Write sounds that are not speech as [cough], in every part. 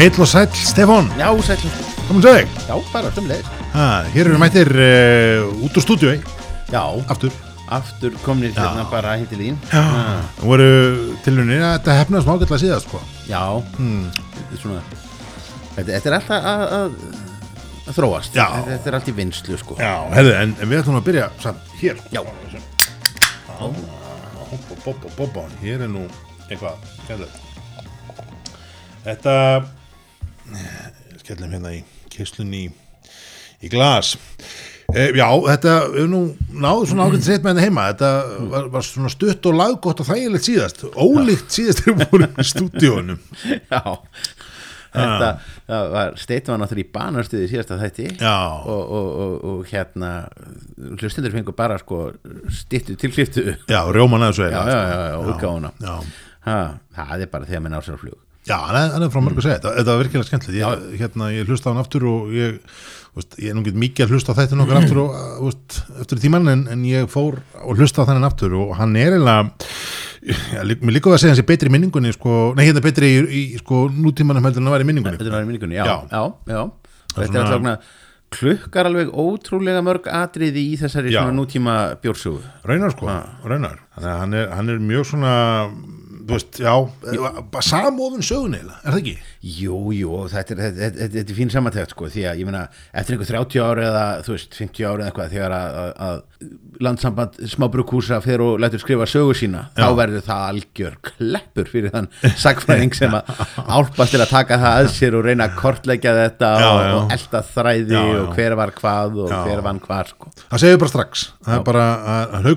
Heill og sæll, Stefán, Já, sæll komin svo þig Já, bara sömulegis ha, Hér eru mættir uh, út úr stúdíu, Já, aftur aftur komnir hérna bara heim til þín Já, það voru tilunir að þetta hefnaði smá gætla síðast sko. Já, hmm. er svona Þetta, þetta er alltaf að, að, að þróast Já. þetta, er allt í vinslu sko Já, herðu, en, en við ætlum að byrja samt hér Já. Hoppa, boppa, boppa Hér er nú eitthvað skemmtilegt. Þetta skellum hérna í kislun í, í glas. E, Já, þetta er nú náðu svona ágætt sett með henni heima. Þetta var, var svona stutt og laggótt og þægilegt síðast. Ólíkt síðast þegar við vorum í stúdíónum [laughs] Já. Þetta það var steitum var náttúrulega í banastuði síðasta þætti. Já. og, og, og, og hérna hlustundur fengur bara sko stittu til kliftu Já, rjóman aðeins já, já, útgáfuna. Já, ha, Það er bara þegar minn ásar flug Já, hann er, frá mörg að segja, þetta, þetta var virkilega skemmtilegt. Ég, hérna, ég hlusta á hann aftur og ég, veist, ég er nú get mikið að hlusta þetta nokkar aftur og, veist, eftir tíman en, en ég fór og hlusta þennan aftur og hann er eiginlega lík- mér líka að segja hans er betri í minningunni sko, nei, hérna betri í, í sko, nútímanum heldur en að vera í minningunni. Var í minningunni, já, Já. já, Þetta svona- er alltaf klukkar alveg ótrúlega mörg atriði í þessari svona nútíma bjórsögu raunar sko, raunar. Þannig að hann er, hann er mjög svona þú veist, já, bara samofin sögun eiginlega, er það ekki? Jú, jú, þetta er, þetta, þetta, þetta er fín samantægt sko, því að ég meina, eftir einhver 30 ári eða, þú veist, 50 ári eða eitthvað þegar að, að, að landsamband smábrukúsa fer og lætur skrifa sögu sína, Já. þá verður það algjör kleppur fyrir þann [laughs] sagfræðing sem að álpast til að taka það að sér og reyna að kortleggja þetta Já, og, já. og elda þræði og hver var hvað og hver vann hvað sko. Það segir bara strax, það er bara að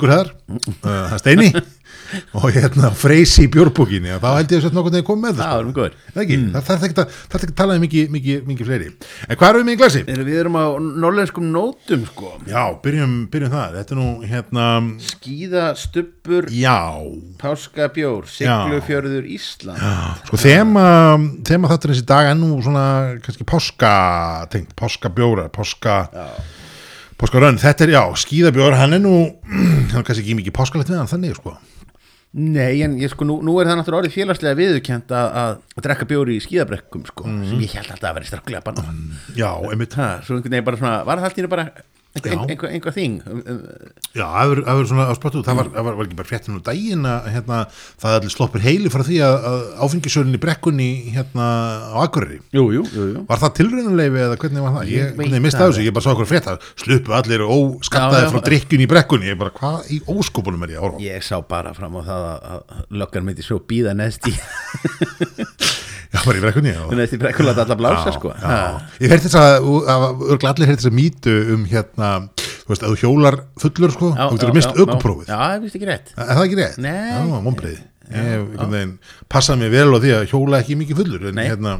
[laughs] er og hérna freysi í bjórbúkinni þá held ég að þetta þegar komið með það erum góður Það þarf ekki að, að tala mikið, mikið, mikið fleiri. En hvað erum við með í glasi? Við erum á norlenskum nótum sko Já, byrjum, byrjum það. Þetta er nú, hérna, Skíða, stubbur, já, páskabjór, siglufjörður, Ísland sko þema, þema þáttur þessi dag er nú svona, kannski páska, tengt, páskabjórar, páska, páskarönn. Þetta er, já, skíðabjór, hann er nú, [clears throat] hann er kannski ekki mikið páskalegt við hann þannig, sko. Nei, en ég sko, nú, nú er það náttúrulega orðið félagslega viðurkent að, að, drekka bjóri í skíðabrekkum sko, Mhm. sem ég held alltaf að vera stráklega banna Já, einmitt. ha, svo einhvern veginn bara svona, var það alltaf bara einhver, Já. Einhver, einhver þing um, um, Já, það hefur svona á spottu, það var, það var, var ekki bara fréttin úr daginn að hérna, það allir sloppur heili frá því að, í brekkunni hérna á Akureyri. Jú, jú, jú, jú Var það tilraunuleifi eða hvernig var það? Ég Ég, hvernig mista það þessu, ég bara sá okkur frétt að sluppu allir Já, óskattaði já. frá drikkjun í brekkunni, ég bara, hvað í óskopunum er ég að horfa? á? Ég sá bara fram á það að, að löggar myndi svo býða neðst í [laughs] Já, bara í brekkunni, já. neðst í brekkulata alla blása sko já. ha. Ég heyrði þess að, að örgla allir heyrði þess að mýtu um hérna, þú veist, að þú hjólar fullur, sko, Já, þú getur já, mist já, já. aukuprófið. Já, það er vist ekki rétt Er það ekki rétt? Nei. Já, vonbreið. Ég hef einhvern veginn passað mér vel á því að hjóla ekki mikið fullur en hérna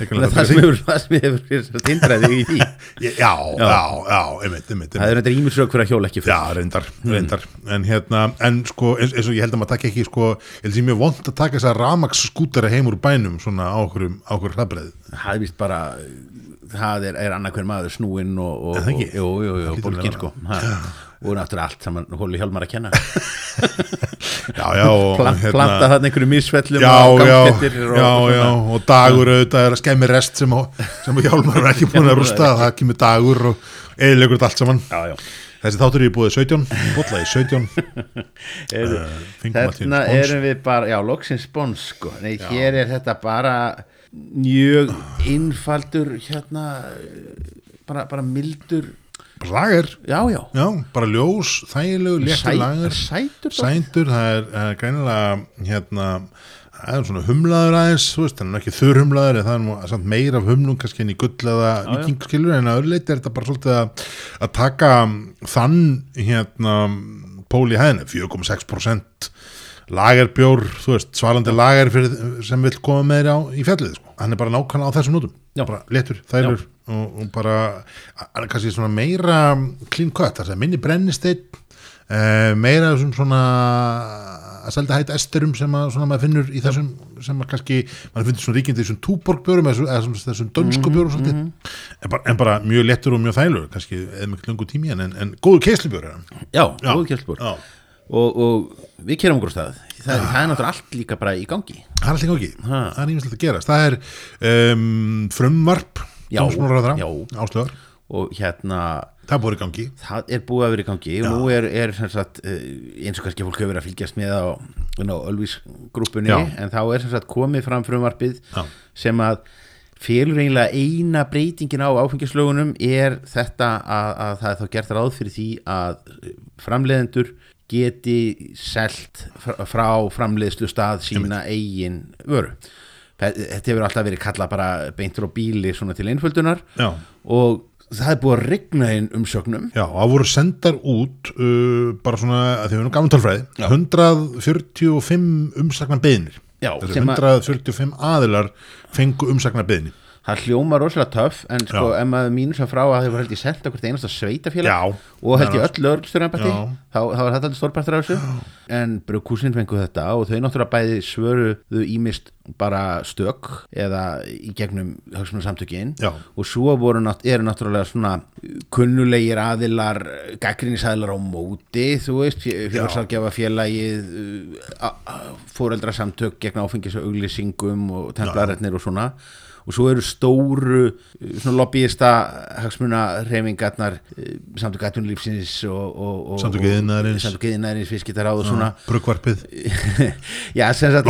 Það er sem hefur, tindraði í því. [laughs] Já, já, já, einmitt, Það er þetta ímilsrök fyrir að hjóla ekki Já, fyrir reyndar, reyndar. En hérna, en sko, eins, og ég held að maður taka ekki sko, ég held að ég mjög vond að taka þess að ramax skútara heim úr bænum svona á okkur, hlaðbreið það er vist bara það er, er annað hver maður snúinn og, Er vera. sko. Og náttúrulega allt saman hóli hjálmar að kenna. [laughs] Já, já, og Pla, planta þarna einhverju misfellum Já, og já, gangkettir og, og og dagur auðvitað er að skemmi rest sem, sem Hjálmar er ekki búin að rústa það kemur dagur og eðilegur allt saman. Þessi þáttur í búið 17, botla í 17 Heyrðu, uh, Þarna erum við bara, já, loksins spons sko. Nei, hér er þetta bara mjög innfaldur hérna bara, bara mildur Lager, já, já, já, bara ljós, þægilegu, léttur lager. sætur. Sændur, það er, er greinilega hérna, það er svona humlaður aðeins, þú veist, hann er ekki þurr humlaður það er nú samt meira af humlum kannski en í gull eða vikingskilur en að öðruleiti er þetta bara svolítið að, að taka þann hérna pól í hæðinu, 4,6% lagerbjór, þú veist, svarandi lager fyrir, sem vil koma með þér á í fjallið, sko. hann er bara nákvæmlega á þessum nótum. Bara léttur, þælur og, bara, kannski svona meira clean cut, það er minni brennisteinn uh, meira þessum svona að selda hætt esterum sem að svona maður finnur í þessum sem að kannski, maður finnir svona ríkindi þessum túborgbjórum eða þessum, þessum dönsku bjórum svolítið, en, bara, en bara mjög léttur og mjög þælur, kannski eða miklu lungu tími en, en, er hann já, Já. góð kjölsbúr Já. og, og við kerum okkur á stað það, það er náttúrulega allt líka bara í gangi. Það er alltaf ekki, Ha. það er ímislegt að gerast. Það er um, frumvarp Já, já. áslögar og hérna Það það er búið að vera í gangi og nú er, er sagt, eh, eins og kannski fólk hefur verið að fylgjast með á, Ölvis-grúpunni Já. en þá er sagt komið fram frumvarpið Já. sem að félur eiginlega eina breytingin á áfengislögunum er þetta að, að það er þá gert ráð fyrir því að framleiðendur geti selt frá, framleiðslu stað sína eigin vöru þetta hefur alltaf verið kallað bara beintur á bíli svona til einföldunar. Já, og það er búið að regna inn umsögnum. Já, það voru sendar út uh, bara svona, því við erum gaman tölfræði Já. 145 umsagnar beðinir Já, Þessi sem að- 145 aðilar fengu umsagnar beðinir það hljóma rosalega töff en sko Já. ef maður mínus að frá að þau var held ég selt okkur einasta sveitafélag og held Nánast. öll Já. þá, var þetta allir stórpartur af þessu en brugkúsin fengu þetta og þau náttúrulega bæði svöruðu ímist bara stök eða í gegnum högsmunum samtökin Já. og svo voru, nátt- eru náttúrulega svona kunnulegir aðilar gaggrinnisæðilar á móti þú veist, fjársalgjafa félagið fóreldra samtök gegn áfengis og auglýsingum og templarætnir og svona og svo eru stóru svona lobbyista hagsmuna reyfingarnar samtök aðtunlífsins og, og, og Samtök iðnaðarins. samtök iðnaðarins, viðskiptaráð og svona. [laughs] Sem sagt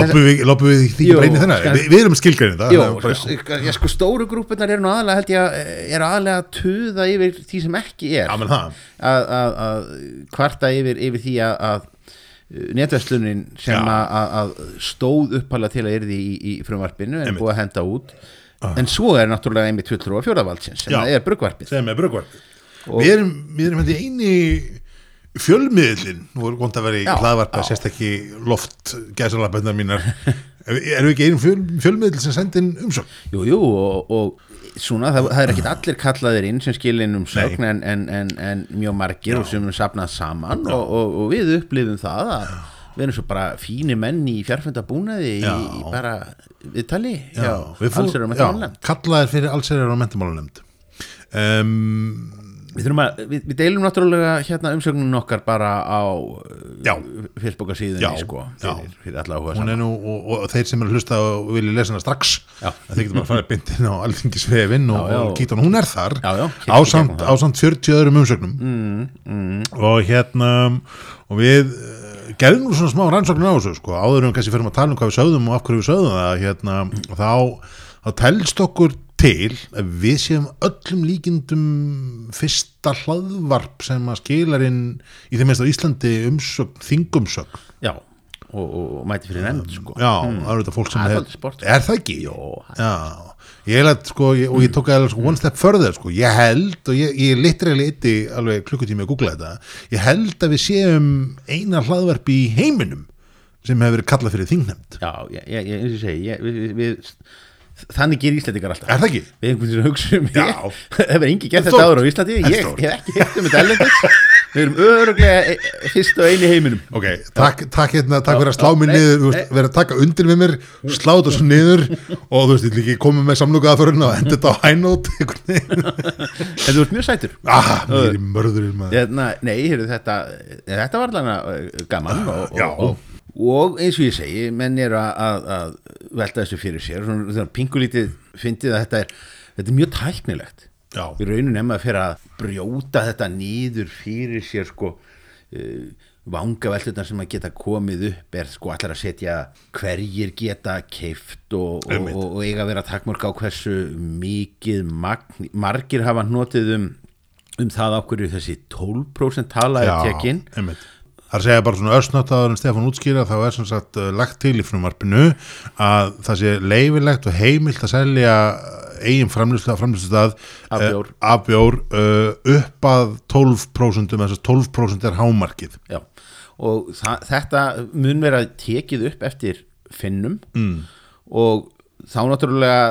Loppum við, því breyni þennan. Við erum skilgræni það bara- sko, sko stóru grúpunar eru nú aðalega held ég að eru aðalega að tuða yfir því sem ekki er. Að, kvarta yfir, yfir því að, netverslunin sem að, stóð upphæla til að yrði í, í frumvarpinu en búið að henda út en svo er náttúrulega einmitt fulltrú á fjóravaldsins sem Já. er bruggvarpið. sem er bruggvarpið. Og- Við erum, við erum hérna eini fjölmiðlin nú er gott að vera í Já, hlaðvarpa já. sérst ekki loft gæsalabendar mínar. Erum við ekki einu fjöl, fjölmiðl sem sendin umsögn? Jú, jú, og, og svona, það, það er ekkit allir kallaðir inn sem skilin um sögn en, en, en, en mjög margir og sem er sapnað saman og, og, og við upplifum það að við erum svo bara fíni menn í fjárfundabúnaði í, í bara viðtali við fór- alls erum já, við kallaðir fyrir allsherjar og mentamálanemnd um, Við, við, við deilum náttúrulega hérna umsögnun okkar bara á Já. félsbóka Já, síðunni sko, já. fyrir, fyrir alla áhuga hún er nú, og, og þeir sem að hlusta og vilja lesa hana strax þeir getur bara að fara bindin á alþingisvefin og, og kýta hún, er þar ásamt, gegnum það. ásamt 40 öðrum umsögnum mm, mm. og hérna og við uh, gerðum nú svona smá rannsóknir á þessu sko, áður um kannski fyrir að tala um hvað við sögðum og af hverju við sögðum það hérna, þá, þá telst okkur til að við séum öllum líkindum fyrsta hlaðvarp sem að skilar inn í þeim meist á Íslandi umsögn, þingumsögn. Já, og, og, og mæti fyrir nefnd sko. Já, það eru þetta fólk sem Það er hef- sport. Er það ekki? Jó, Já, ég held sko, ég, og ég tók að sko, one step further, sko, ég held og ég, ég literally eitti alveg klukkutími að googla þetta, ég held að við séum eina hlaðvarp í heiminum sem hefur verið kallað fyrir þingnemnd Já, ég, ég, ég, eins og segi ég, við, við, við, Þannig gerir Íslandingar alltaf. Er það ekki? Við einhvern veginn hugsa um Það [laughs] hefur engi gert er þetta áður á Íslandi? Ég hef ekki heilt um þetta ellendis [laughs] Við erum öruglega e- fyrst og einu í heiminum Ok, takk, takk hérna, takk fyrir að slá nei, niður, vera að taka undir með mér, slá þetta svo niður og þú veist, ég ekki koma með samlugaða fyrir og enda þetta á hænót. En þú ert mjög sætur Ah, mér er maður. Hérna, Nei, heyrðu, þetta Þetta var alveg gaman og, Já. og, og, og eins og ég segi menn eru að, að, að velta þessu fyrir sér svona, pingulítið fyndið að þetta er, þetta er mjög tæknilegt Já, í rauninu nefn að fyrir að brjóta þetta nýður fyrir sér sko uh, vangaveltunar sem að geta komið upp er sko allar að setja hverjir geta keift og, og, og, og eiga að vera takmörk á hversu mikið magn, margir hafa hnotið um, um það á hverju þessi 12% tala er tekin. einmitt. Það er að segja bara svona össnáttaður en Stefán útskýra þá er sem sagt uh, lagt til í frumarpinu að það sé leifilegt og heimilt að selja eigin framlýslu framlýslustað Af bjór. af bjór uh, upp að 12% um þess að 12% er hámarkið. Já, og þetta mun vera tekið upp eftir finnum mm. og þá náttúrulega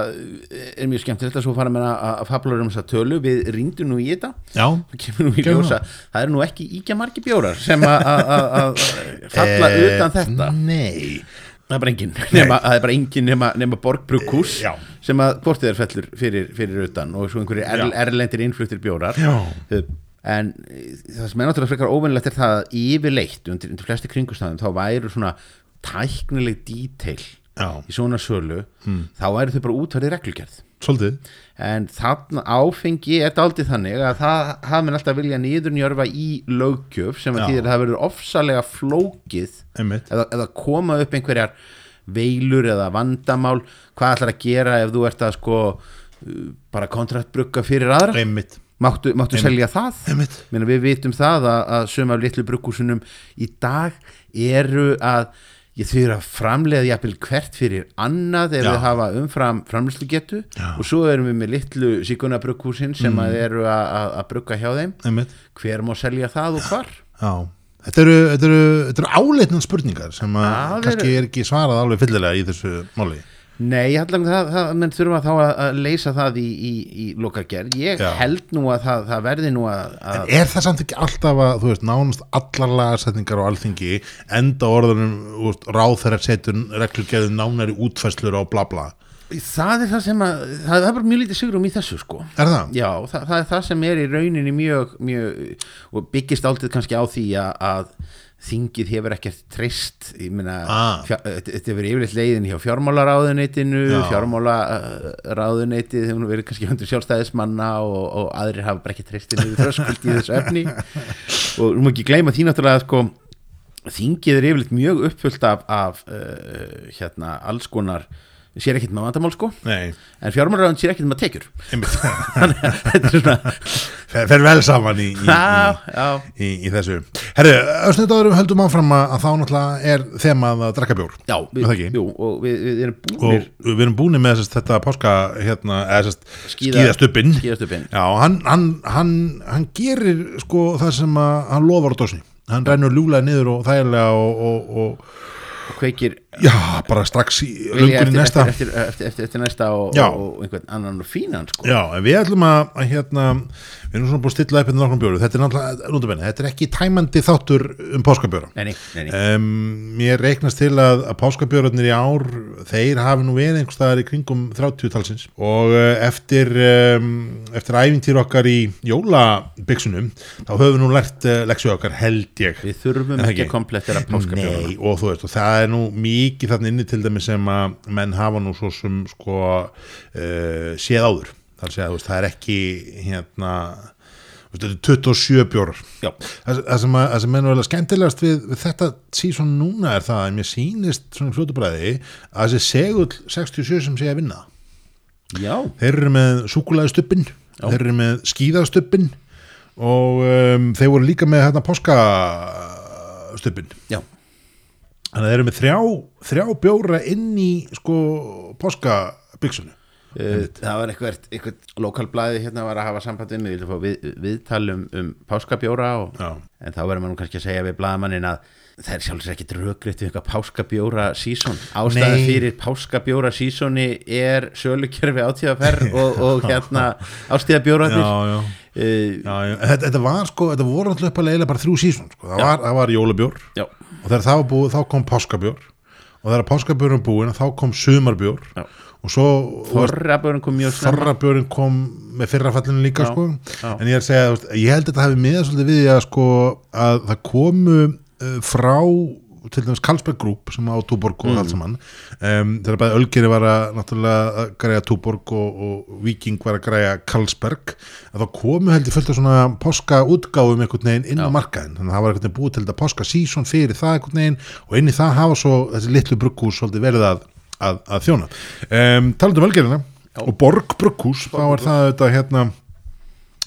er mjög skemmtilegt að svo fara með að, fablar um þessa tölu, við rýndum nú í þetta. Það kemur nú ekki íkja margi bjórar sem að- falla Eh, utan þetta. Nei það er bara engin nema, það er bara engin nema, nema borgbrukkús Já. sem að bortið er fellur fyrir, fyrir utan og svo einhverjir er, erlendir innfluttir bjórar. Já. Eh, en eh, það sem er náttúrulega frekar óvinnlegt er það að yfirleitt undir, undir flesti kringustæðum þá væru svona tæknileg díteil já, í svona sölu þá væru þau bara útverðið reglugerð svolítið. En þannig áfengi er daldið þannig að það hafa mér alltaf vilja nýðurnjörfa í löggjöf sem að þýðir að það verður ofsalega flókið einmitt, eða, eða koma upp einhverjar veilur eða vandamál. Hvað ætlar að gera ef þú ert að sko bara kontraktbrugga fyrir aðra? Einmitt, máttu, máttu selja það? Einmitt. Meina, við vitum það að, að söm af litlu bruggúsunum í dag eru að ég eru að framleiða jafnvel hvert fyrir annað ef Já. við hafa umfram framleyslugetu Já. og svo erum við með litlu síkunabruggúsin sem að eru að, brugga hjá þeim. Einmitt, hver má selja það og hvar? Já. Þetta eru, eru, eru áleitnum spurningar sem að kannski er ekki svarað alveg fyllilega í þessu máli Nei, ég held að það, það menn þurfa þá að, að leysa það í, í, í lokagerð ég Já. held nú að það, það verði nú að, að En er það samt ekki alltaf að, þú veist, nánast allar lagarsetningar á alþingi enda orðunum, þú veist, ráþæra setur reglugerðin nánari útfæslur á bla bla það er það sem að það er bara mjög lítið sigrum í þessu sko Er það? Já, það, það er það sem er í rauninni mjög, mjög og byggist aldrei kannski á því að, að þingið hefur ekkert meina, Ah. fjár, þetta hefur yfirleitt leiðin hjá fjármálaráðuneytinu Já. fjármálaráðuneytið hefur nú verið kannski hundur sjálfstæðismanna og, og aðrir hafa bara ekki treystinu við þröskuld í þessu efni [laughs] og nú má ekki gleyma því náttúrulega sko þingið er yfirleitt mjög uppfullt af, af uh, hérna alls konar sér ekkert með vandamál sko. Nei, en fjármálaráðun sér ekkert með tekjur. Einmitt. [laughs] Þannig að þetta er svona fer, vel saman í, í, já, já, í, í, þessu. Herri, ösnit áðurum höldum áfram að, þá náttúrulega er þemað að drakka bjór. Já það ekki? jú, og við, við erum og búinir við erum búin með sest, þetta páska hérna, eða sest, Skíða- skíðastubbin skíðastubbinn. Já, hann, hann, hann, hann gerir sko það sem að, hann lofar á dósni. Hann rennur ljúlega niður og þægilega og, og, og og kveikir já, bara strax í vilja lungun í næsta eftir, eftir, eftir, eftir, næsta og, og, og einhvern annan og fínan sko. Já, en við ætlum að, að hérna, við erum svona búin að stilla upp hérna nokkrum bjóru, þetta er náttúrulega, nútum þetta er ekki tæmandi þáttur um páskabjóra nei, nei, nei, um, Mér reiknast til að, að páskabjörarnir í ár þeir hafi nú verið einhvers staðar í kringum 30 talsins. Og uh, eftir um, eftir æfintýr okkar í jólabyksunum þá höfum við nú lært uh, leksju okkar held ég. Við þurfum Er það ekki ekki? að komplettera páskabjóra Nei, og þú veist, og það er nú mikið þarna inni til dæmis sem að menn hafa nú svo sem sko uh, séð áður þar segja, veist, það er ekki hérna veist, þetta er 27 bjórar. Það, það sem, að, sem að skemmtilegast við, við þetta síðan núna er það að mér sýnist svona fljótubræði að þessi segull 67 sem sé að vinna já, þeir eru með súkulæðstubbin þeir eru með skíðastubbin og um, þeir voru líka með hérna páskastubbin já, Þannig að þeir eru með þrjá, þrjá bjóra inn í sko páskabyggsunu. Uh, það var eitthvað, eitthvað lokalblæði hérna var að hafa samband við mig, við, við, viðtalum um páskabjóra og, en þá verður maður kannski að segja við blaðamannin að það er sjálfsög ekki dröggrétt við eitthvað páskabjóra sísón ástæða Nei. fyrir páskabjóra sísóni er sölukjörfi átíðaferð [laughs] og, og hérna ástíðabjóraðir Já, já. uh, Já, já. Þetta, þetta var sko, þetta voru alltaf uppalega bara þrjú sísón. Sko. Það, var, það var jólabjór og þegar það var búið þá kom páskabjór og þegar páskabjórun búin þá kom sumarbjór. Og svo forrabjórun kom mjög snemma. Þorrabjörn kom með fyrrafallinu líka Já, sko. já. en ég er að segja, ég held að þetta hafi miða svolítið við að, sko, að það komu uh, frá til dæmis Karlsberg Group sem á Túborg og allt saman. Um, þegar bæði Ölgeri var að náttúrulega að græja Túborg og, og Viking var að græja Karlsberg að þá komu held ég fullt af svona páska útgáfum einhvern veginn inn á markaðin þannig að það var einhvern veginn búið til þetta páska sísón fyrir það einhvern veginn og inn í það hafa svo þessi litlu brugghús svolítið verið að, að, að þjóna. Um, talandi um Ölgerina og Borg Brugghús þá er það þetta hérna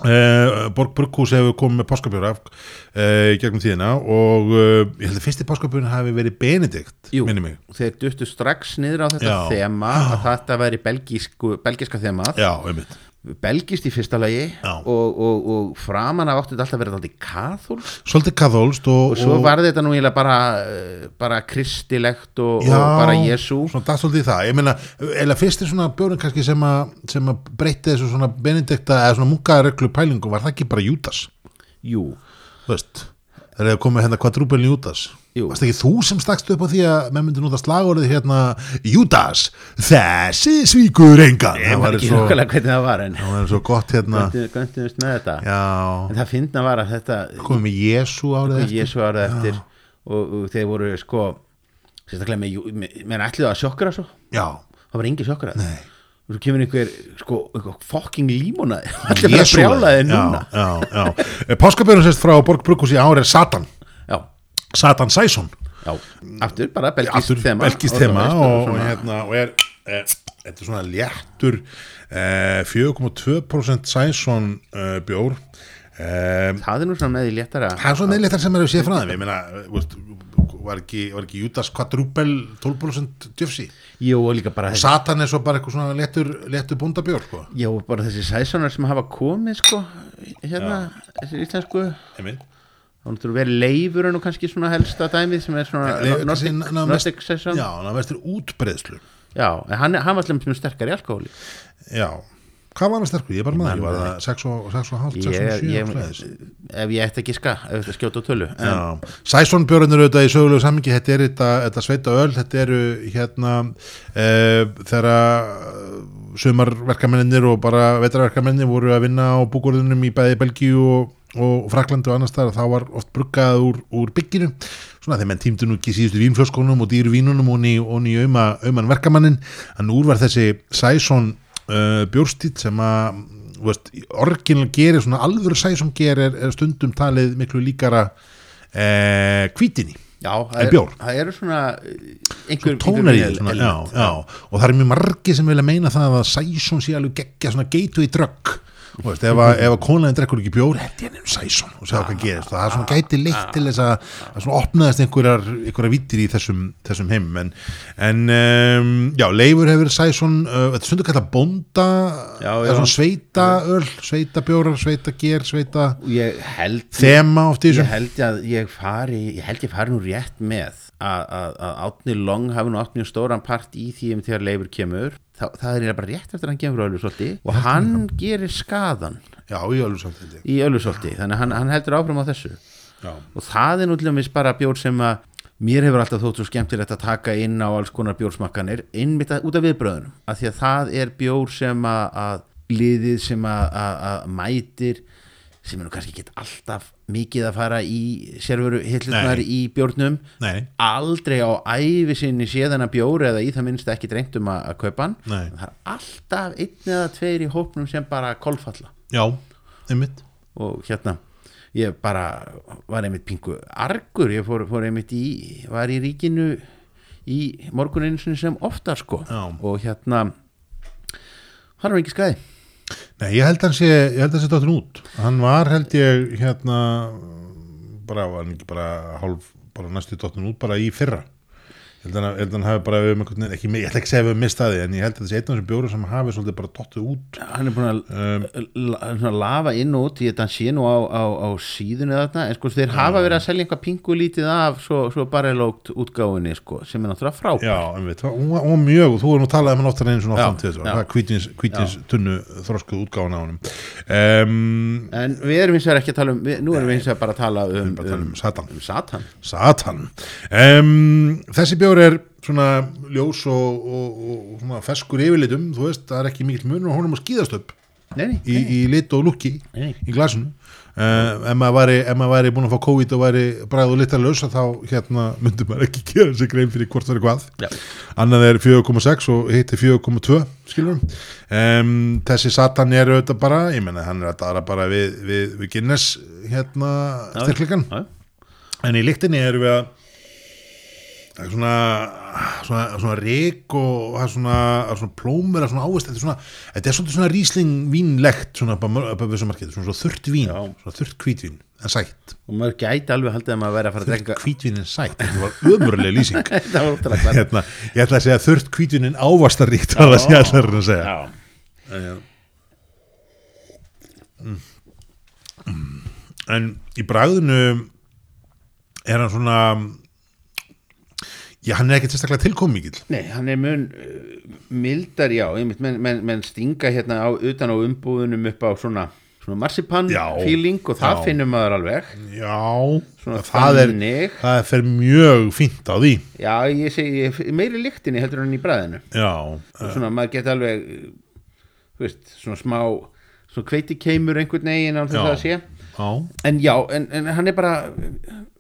Uh, Borg Brugghús hefur komið með páskabjóra uh, gegnum tíðina og uh, ég held að fyrsti páskabjórin hafi verið Benedikt, Jú. þeir duttu strax niður á þetta Já. þema að þetta væri belgísku, belgíska þemað. Já, einmitt belgist í fyrsta lagi og, og, og framan af áttu þetta alltaf verið alltaf kathól Svolítið kathólst og, og svo var þetta nú bara, eh, bara kristilegt og, Já, bara Jésu það svolítið í það, ég meina eða fyrsti svona bjórin kannski sem að að breytti þessu svona Benedikta eða svona munkareglu pælingu var það ekki bara Júdas? Jú, þú veist, það komið hérna kvadrúbelin Júdas. Jú. Varst ekki þú sem stakst upp á því að menn myndi nota slagorðið hérna Júdas, þessi svíkur engan? Ég var ekki nokkulega hvernig það var en það var svo gott hérna. Göntumist með þetta. Já, en það finna var að þetta komið með Jésu árið Jésu árið eftir og, og þeir voru sko sérstaklega með, með menn ætluðu að sjokkra svo. Já, það var engin sjokkra nei. Og svo kemur einhver sko einhver fucking límonaði allir Jesú, brjálaði já, núna. já, já. Páskabjörn sérst frá Borg Brukus í ár er Satan Satan Sæson. Já, aftur bara belgist þema. belgist þema og- og, hérna, og er e, þetta er svona léttur e, 4,2% Sæson e, bjór. E, það er nú svona með í léttara. Það er svona meðléttar sem er að sé frá þeim. Ég meina, veist, var ekki, ekki Judas quadrupel 12% djöfsi? Jú og líka bara og Satan er svo bara eitthvað svona léttur, léttur bóndabjór sko. jú, bara þessi sæsonar sem hafa komið sko hérna, þessi íslensku. Einmitt. Þá náttúrulega verið leifur en kannski svona helsta dæmið sem er svona Nordic, Session. Já, það vestur útbreðslu Já, en hann, hann var slem sterkar í alkohóli. Já, hvað var hann sterkur? ég er bara maður, ég var það 6 og 6 og hálft 6 og ég, 7 ég, ef ég ætti ekki ska ef þetta skjóta á tölu Sæsson björnir auðvitað í sögulegu samingi þetta er þetta, sveita öl þetta eru hérna e, þegar eh, sumarverkamennir og bara vetrarverkamennir voru að vinna á búgórðunum í bæði Belgíu og, og Fraklandi og annars þar þá var oft bruggað úr, úr bygginu svona þegar menn tímdu nú ekki síðustu vínflöskunum og dýru vínunum og ný, auðma, auðman verkamannin en úr var þessi Sæsson uh, bjórstíl sem að orginal gerir svona alvöru Sæsson gerir er, er stundum talið miklu líkara eh, hvítinni Já, það, En er, bjór. það eru svona einhver, tónar í já. og það er mjög margi sem vilja meina það að Sæsson sé alveg geggja svona gateway drug og veist, ef, að, konaðin drekkur ekki bjór hendi hann um Sæsson og segja hvað gerist. Það er svona gæti leitt til þess að, að svona opnaðist einhverjar, einhverjar vittir í þessum, þessum heim. En, en um, já, Leifur hefur Sæsson uh, þetta er stundu kalla bónda Já, eða já. svona sveita öl, sveita bjórar sveita ger, sveita ég held þema oft í ég þessum held að ég fari ég held ég fari nú rétt með að, Átni Long hafi nú mjög stóran part í því um þegar Leifur kemur Þa, það er bara rétt eftir að hann kemur á Ölfusolti og hann gerir skadan já, í þetta í Ölfusolti þannig að hann, hann heldur áfram á þessu. Já, og það er nú til dæmis bara bjór sem að mér hefur alltaf þótt svo skemmtilegt að taka inn á alls konar bjórsmakkanir innmitt út af viðbröðunum af því að það er bjór sem að, að liðið sem að, að, að mætir sem er nú kannski ekki alltaf mikið að fara í sérveru hillunar Nei. í bjórnum. Nei, aldrei á ævi sinni séðana bjór eða í það minnst ekki drengt um að, að kaupa hann. Nei. það er alltaf einn eða tveir í hópnum sem bara kolfalla. Já, einmitt. Og hérna ég bara var einmitt pingu argur, ég fór, fór einmitt í var í ríkinu í morguninu sem oftar sko. Já. og hérna hann var ekki skæði Nei, ég held held hann sé dottin út. Hann var held ég hérna bara, hann ekki bara hálf, bara næstu dottin út bara í fyrra ég held hann, held hann hafi bara við, einhvern veginn- ekki, ég ætla ekki að segja við mistaði en ég held að þessi einn af þessum bjóru sem hafi svolítið bara dottið út. Hann er búin að um, lafa inn og út ég þetta sé nú á, á, á síðunni þarna en sko þeir hafa verið að selja einhvað pingu lítið af svo, svo bara lókt útgáfinni sko sem er náttúrulega frábært. Já, var, hún var mjög þú erum nú talað um hann oftar oftan til já. það er hvítins, hvítins tunnu þroskuð útgáfan á honum. Um, en við erum hins vegar ekki að tala um við, nú erum við bara að tala um, bara að tala um Satan. um Satan. Satan. Um, þessi bjór er svona ljós og, og, og svona feskur yfirlitum, þú veist, það er ekki mikill munur á honum að skýðast upp nei, nei, í, í lit og lukki Nei. í glasinu. Uh, ef maður væri, væri búin að fá COVID og væri bræð og litarlaus þá hérna myndi maður ekki [laughs] gera sig grein fyrir hvort það er hvað. Já. annað er 4,6 og hitt er 4,2 skilur um, þessi Satan er auðvitað bara ég menna hann er að dara bara við, við, við Guinness hérna styrkleikan Já. en í lyktinni erum við að það er svona svona, svona rík og það er svona, það svona plómur það er svona ávist, þetta er svona þetta er svona rísling vínlegt svona upp á þessu markið, svona, svona þurrt vín Já. svona þurrt hvítvín, en sætt. Og maður gæti alveg haldið að maður væri að fara að hvítvín en sætt, þetta var ömurlega lýsing. [laughs] Þetta var ótrúlega [laughs] klart hérna, ég ætla að segja þurrt hvítvín en ávastaríkt var það sem ég ætla að segja. Já. en í bragðinu er hann svona já, hann er ekkert sérstaklega tilkom mikill Nei, hann er mun uh, mildar, já, einmitt, menn men, men stinga hérna á, utan á umbúðunum upp á svona svona marsipan Já. feeling og það Já. finnum maður alveg. Já, Svona það er, þannig. það fer mjög fínt á því. Já, ég segi meiri lyktinni heldur en í bræðinu. Já, svona maður geti alveg þú veist, svona smá svona kveiti keimur einhvern veginn á þess að sé. Já. En já, en, en hann er bara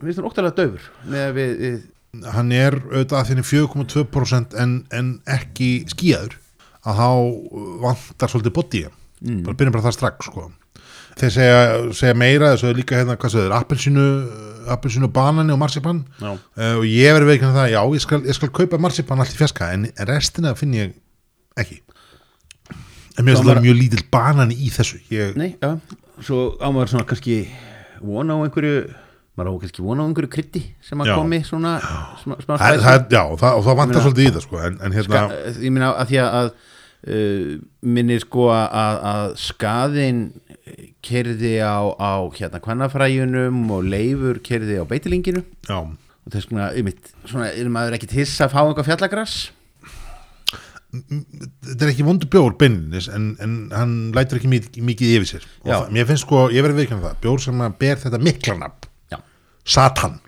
við hann óttalega döfur með að við, við Hann er auðvitað að þinni 4,2% en, en ekki skíðaður að þá vantar svolítið body mm. bara byrjum bara það strax sko. Þeir segja, segja meira þessu er líka hérna, hvað segir, appelsínu appelsínu banani og marsipan. Uh, og ég verið veikinn það, já, ég skal, ég skal kaupa marsipan allt í fjaska, en restina finn ég ekki. En mér finnst það mjög lítill banani í þessu. Ég, nei, já, svo á maður svona kannski vona á einhverju maður á kannski vona á einhverju krytti sem að Já. komi svona smá, smá það, það, já, það, og það vantar meina- svolítið í það sko, en, en hérna Ska, ég meina að því að uh, minnir sko að, að skaðin kerði á, á hérna kvannafræjunum og leifur kerði á beitilinginu já, og þess vegna, einmitt, svona er maður ekki til að fá einhver fjallagras? Þetta er ekki vondu bjór beinlinis en, en hann lætur ekki mikið, mikið yfir sér. Og það, mér finnst sko, ég verið veikinn það bjór sem að ber þetta mikla nafn já, Satan,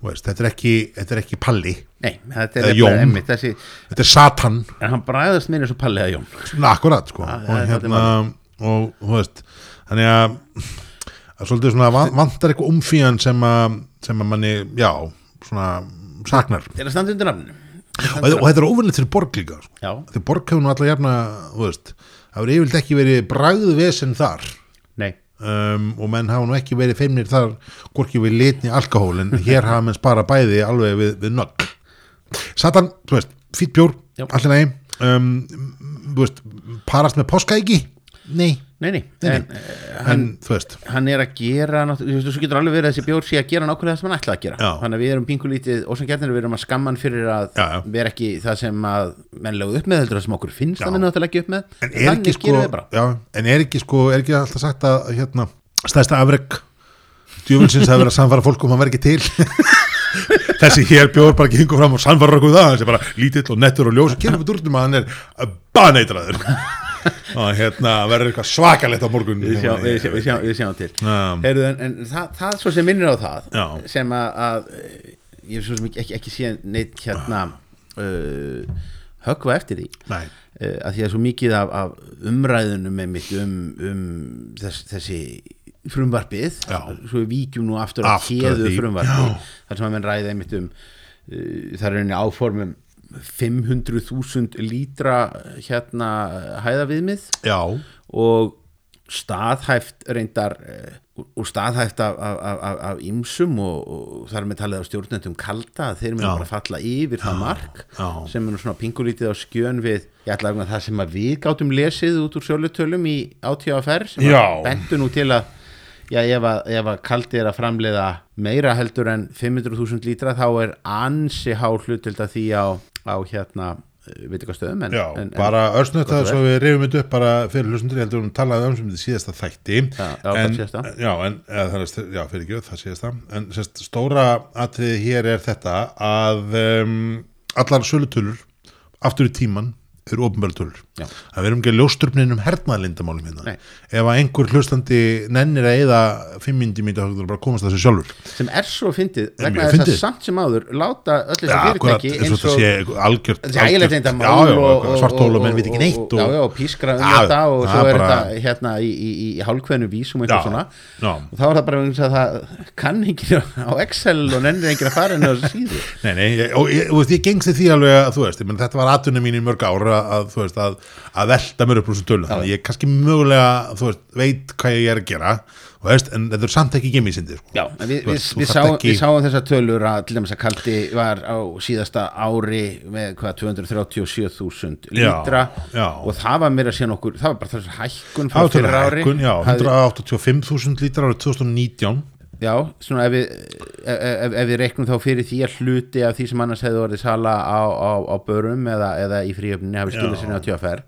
veist, þetta er ekki, þetta er ekki Palli, nei, þetta er Jón. einmitt þessi, þetta er Satan. En hann bræðast mér eins og Palli eða Jón. Svona akkurat sko. Það og er hérna, og þú veist þannig að, að svolítið svona van- vantar eitthvað umfíðan sem að sem að manni, já, svona saknar. Er að standa undir nafninu. Og, og þetta er óvinnilegt fyrir borg líka sko. því borg hefur nú alltaf jafna, þú veist það hefur yfirleitt ekki verið bragðu vesen þar um, og menn hafa nú ekki verið feimnir þar hvorki við litni alkohól en [laughs] hér hafa menn spara bæði alveg við, við nögg Satan, þú veist, fýtt bjór allir nægi um, parast með páskaæki nei, nei, nei, nei, en eh, en veist. hann er að gera þú getur alveg verið að þessi bjór sé að gera nákvæmlega það sem hann ætlaði að gera. Já. þannig að við erum pingulítið og sem gerðinu við erum að skamma hann fyrir að Já, já. vera ekki það sem að menn lögðu upp með heldur það sem okkur finnst að menn átt að leggja upp með. En er ekki sko en er ekki sko, er ekki alltaf sagt að hérna, stæðsta afreg djúvilsins að vera að samfara fólk um að vera ekki til? [laughs] Þessi hér bjór bara ekki hingu fram og samfara okkur það, þessi bara lítill og nettur og ljós og um er hérna verður eitthvað svakalegt á morgun. Við sjáum, við sjáum, við sjáum, við sjáum til. Já. Heyrðu, en, en það, það svo sem minnir á það Já. sem að, að eh, ég hef svo sem ekki, ekki, síðan neitt hérna uh, höggva eftir því. Nei, uh, að því að svo mikið af, af umræðunum um, um þess, þessi frumvarpið svo við víkjum nú aftur að Aftur að keðu því, frumvarpi já. þar sem að menn ræði einmitt um uh, það er henni áformum 500.000 lítra hérna hæðaviðmið. Já, og staðhæft reyndar eh, og staðhæft af, af, af, af, ýmsum og, og þar með talið af stjórnendum kalda að þeir með bara falla yfir það mark já. sem er svona pingulítið á skjön við ég ætla að það sem að við gátum lesið út úr sjálfutölum í átíðafer sem bentu nú til að já, ef að, að kaldi er að framleiða meira heldur en 500.000 lítra þá er ansi há hlutild að því á, á hérna eh, veit ekki hvað stöðum en, Já, en, bara örsnött gott að og svo við reyfum þetta upp bara fyrir hlustundur, ég heldur um talaði um sem þetta síðasta þætti. Já, já, en. Já, en, eða, það er, já, fyrir ekki, það síðasta. En sérst, stóra atriði hér er þetta að um, allar sölutölur aftur í tíman eru ofnbjörntölur Já. að við erum ekki ljósturpnin um hernaðlindamálum hérna. Nei. ef að einhver hlustandi nennir að eða fimm myndi þá bara komast þessu sjálfur. Sem er svo fyndið vegna þess að samt sem áður láta öll akkurat, fyrirtæki eins og þetta sé algjört ægilegt algjört- þetta já, já, og, svartólu menn veit ekki neitt og, og pískra um þetta og það svo er þetta hérna í, í, í, í hálfkveðnu vísum og eitthvað svona. og þá er það bara eins að það kann ekki [laughs] á Excel og nennir ekki að fara inn á þessu síðu. Nei, nei, og ég gengst alveg að þú veist, að, að, velta mér upp úr þessu tölu, þannig að ég kannski mögulega, þú veist, veit hvað ég er að gera veist, en þetta er samt ekki gemisindi sko. Við, við, við, sáum, ekki- við sáum þessar tölur að til dæmis að kaldi var á síðasta ári með hvað 237.000 Já, lítra já. og það var mér að sé nokkur það var bara þessu hækkun tölulega ári hækkun, já, Hafði- 185.000 lítra árið 2019 Já, svona ef við, ef, ef, ef við reiknum þá fyrir því að hluti af því sem annars hefði orðið sala á, á, á börum eða, eða í fríöfninni hafi skilur Já. sinni á tjófer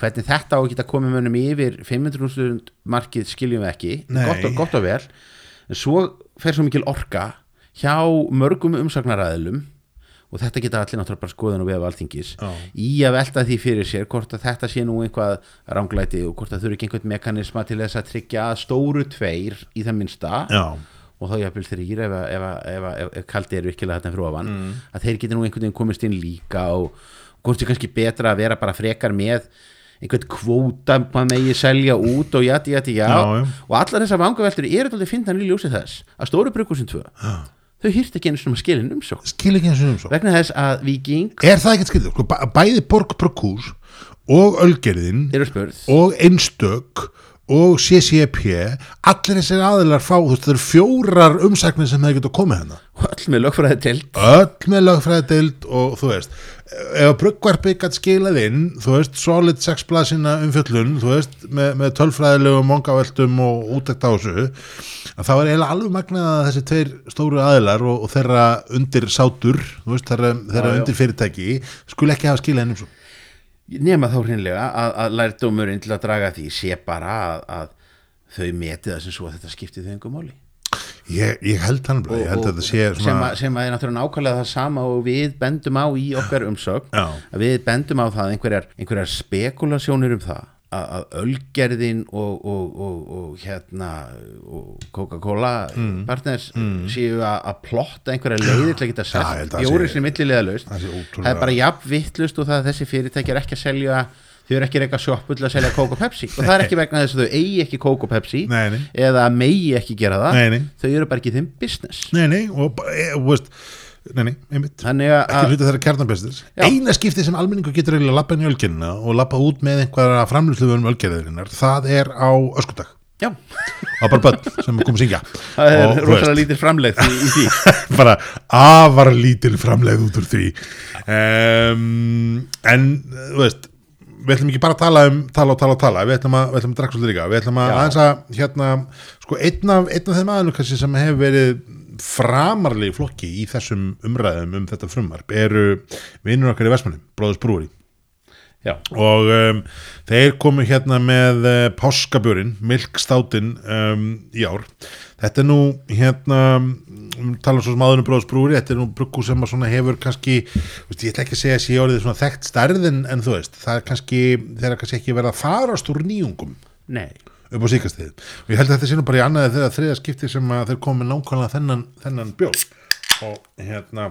hvernig þetta á að geta komið mönnum yfir 500.000 markið skiljum við ekki. Gott og, gott og vel. En svo fer svo mikil orka hjá mörgum umsagnaræðilum og þetta geta allir náttúrulega bara skoðan og vefa alþingis Já. í að velta því fyrir sér hvort að þetta sé nú einhvað ránglæti og hvort að þurfi ekki einhvern mekanisma til þess að tryggja stóru tveir í það minnsta. Já, og þá jafnvel þrýr ef, ef, ef, ef, kaldi er virkilega þetta fyrir ofan. Að þeir geti nú einhvern veginn komist inn líka og hvort er kannski betra að vera bara frekar með einhvern kvóta maður megi selja út og jati jati já, og allar þessar vangaveltur eru alltaf finnan í ljósi þess að stóru brukusin tvö þau hýrt ekki einu svona skilin umsók skil ekki eins og um svo vegna þess að Viking er það ekkert skilur, sko, bæ- bæði Borg Prokús og Ölgerðin og Einstök og CCP allir þessir aðilar fá, þú veist, það eru fjórar umsagnir sem það geta komið hennar og öll með lögfræði til öll með lögfræðdeild og þú veist ef bruggvarpi gætt skilað inn þú veist, solid sex blaðsina umfjöllun þú veist, með, með tölfræðilegum mongaveltum og útækt á þessu að þá er eiginlega alveg magnað að þessi tveir stóru aðilar og, og þeirra undir sátur, þú veist, þeirra, þeirra já. undir fyrirtæki skul ekki hafa skilað inn um svo nema þá hreinlega að, að lærdómurinn til að draga því sé bara að, að þau meti það sem svo að þetta skipti þau engum máli ég, ég held hann bara, ég held að þetta sé sem, svona að, sem að er náttúrulega nákvæmlega það sama og við bendum á í okkar umsögn Já. að við bendum á það einhverjar, einhverjar spekulasjónir um það að, ölgerðin og, og, og, og hérna og Coca-Cola partners séu að, plotta einhverja leiðir til að geta Mm. Já, ég selt held að bjóri sé- sem millilega laust það er bara jafn vittlust og það að þessi fyrirtæki er ekki að selja þau eru ekki reyka sjoppu til að selja Coke og Pepsi. Og það er ekki [laughs] vegna þess að þau eigi ekki Coke og Pepsi Nei, nei. eða megi ekki gera það. Nei, þau eru bara ekki þeim business. Nei, nei, og, e, og veist nei, nei, einmitt. Þannig að ekki hluti þeirra kjarnabestis Já. eina skipti sem almenningu getur eiginlega lappa inn í ölgerina og lappa út með einhverja framlýslu um ölgeriðinnar, það er á öskudag. Já, það bara börn sem kom að syngja. Það er rosalega lítil framlegð í, í því. [laughs] Bara afar lítil framleið út úr því. Um, en þú veist við ætlum ekki bara að tala um tala og tala og tala, við ætlum að, að drakka svolítið líka. Við ætlum að aðeins að hérna, sko einn af, einn af framarlegi flokki í þessum umræðum um þetta frumvarp eru vinnur okkar í Vestmannum, Bróðus Brúri já, og um, þeir komu hérna með uh, páskabjörinn, milkstátin um, í ár. Þetta er nú hérna um, tala svo sem aðunum bróðs brúri, þetta er nú bruggu sem að svona hefur kannski, veist, ég ætla ekki að segja að sé orðið svona þekkt stærð en, þú veist það er kannski, þeir er kannski ekki verið að farast úr nýjungum. Nei upp á síkastíð og ég held að þetta sé nú bara í annaði þegar þriða skipti sem að þeir með nákvæmlega þennan, þennan bjór. Og hérna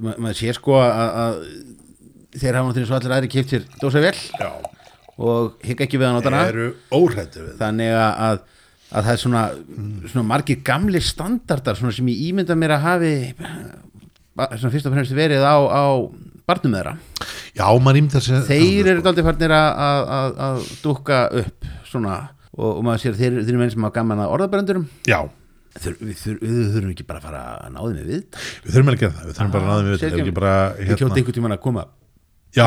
Ma, maður sé sko að, að þeir hafa náttúrulega svo allir aðri kipt sér dósa vel já, og higga ekki við að óhrættu við þannig að, að, að það er svona, svona margir gamli standardar svona sem ég ímynda mér að hafi ba- svona fyrst og fremst verið á, á barnum þeirra? Já, maður ímyndar sér þeir eru daldið farnir að, dúkka upp svona og, og maður sér þeir, þeir eru menn sem hafa gaman að orðabrendurum. Já, Þur, við, þur, við þurfum ekki bara að fara að náði með við Við þurfum ekki að það, við þurfum bara að við þetta, ekki bara við kjóta hérna. einhvern tímann að koma Já,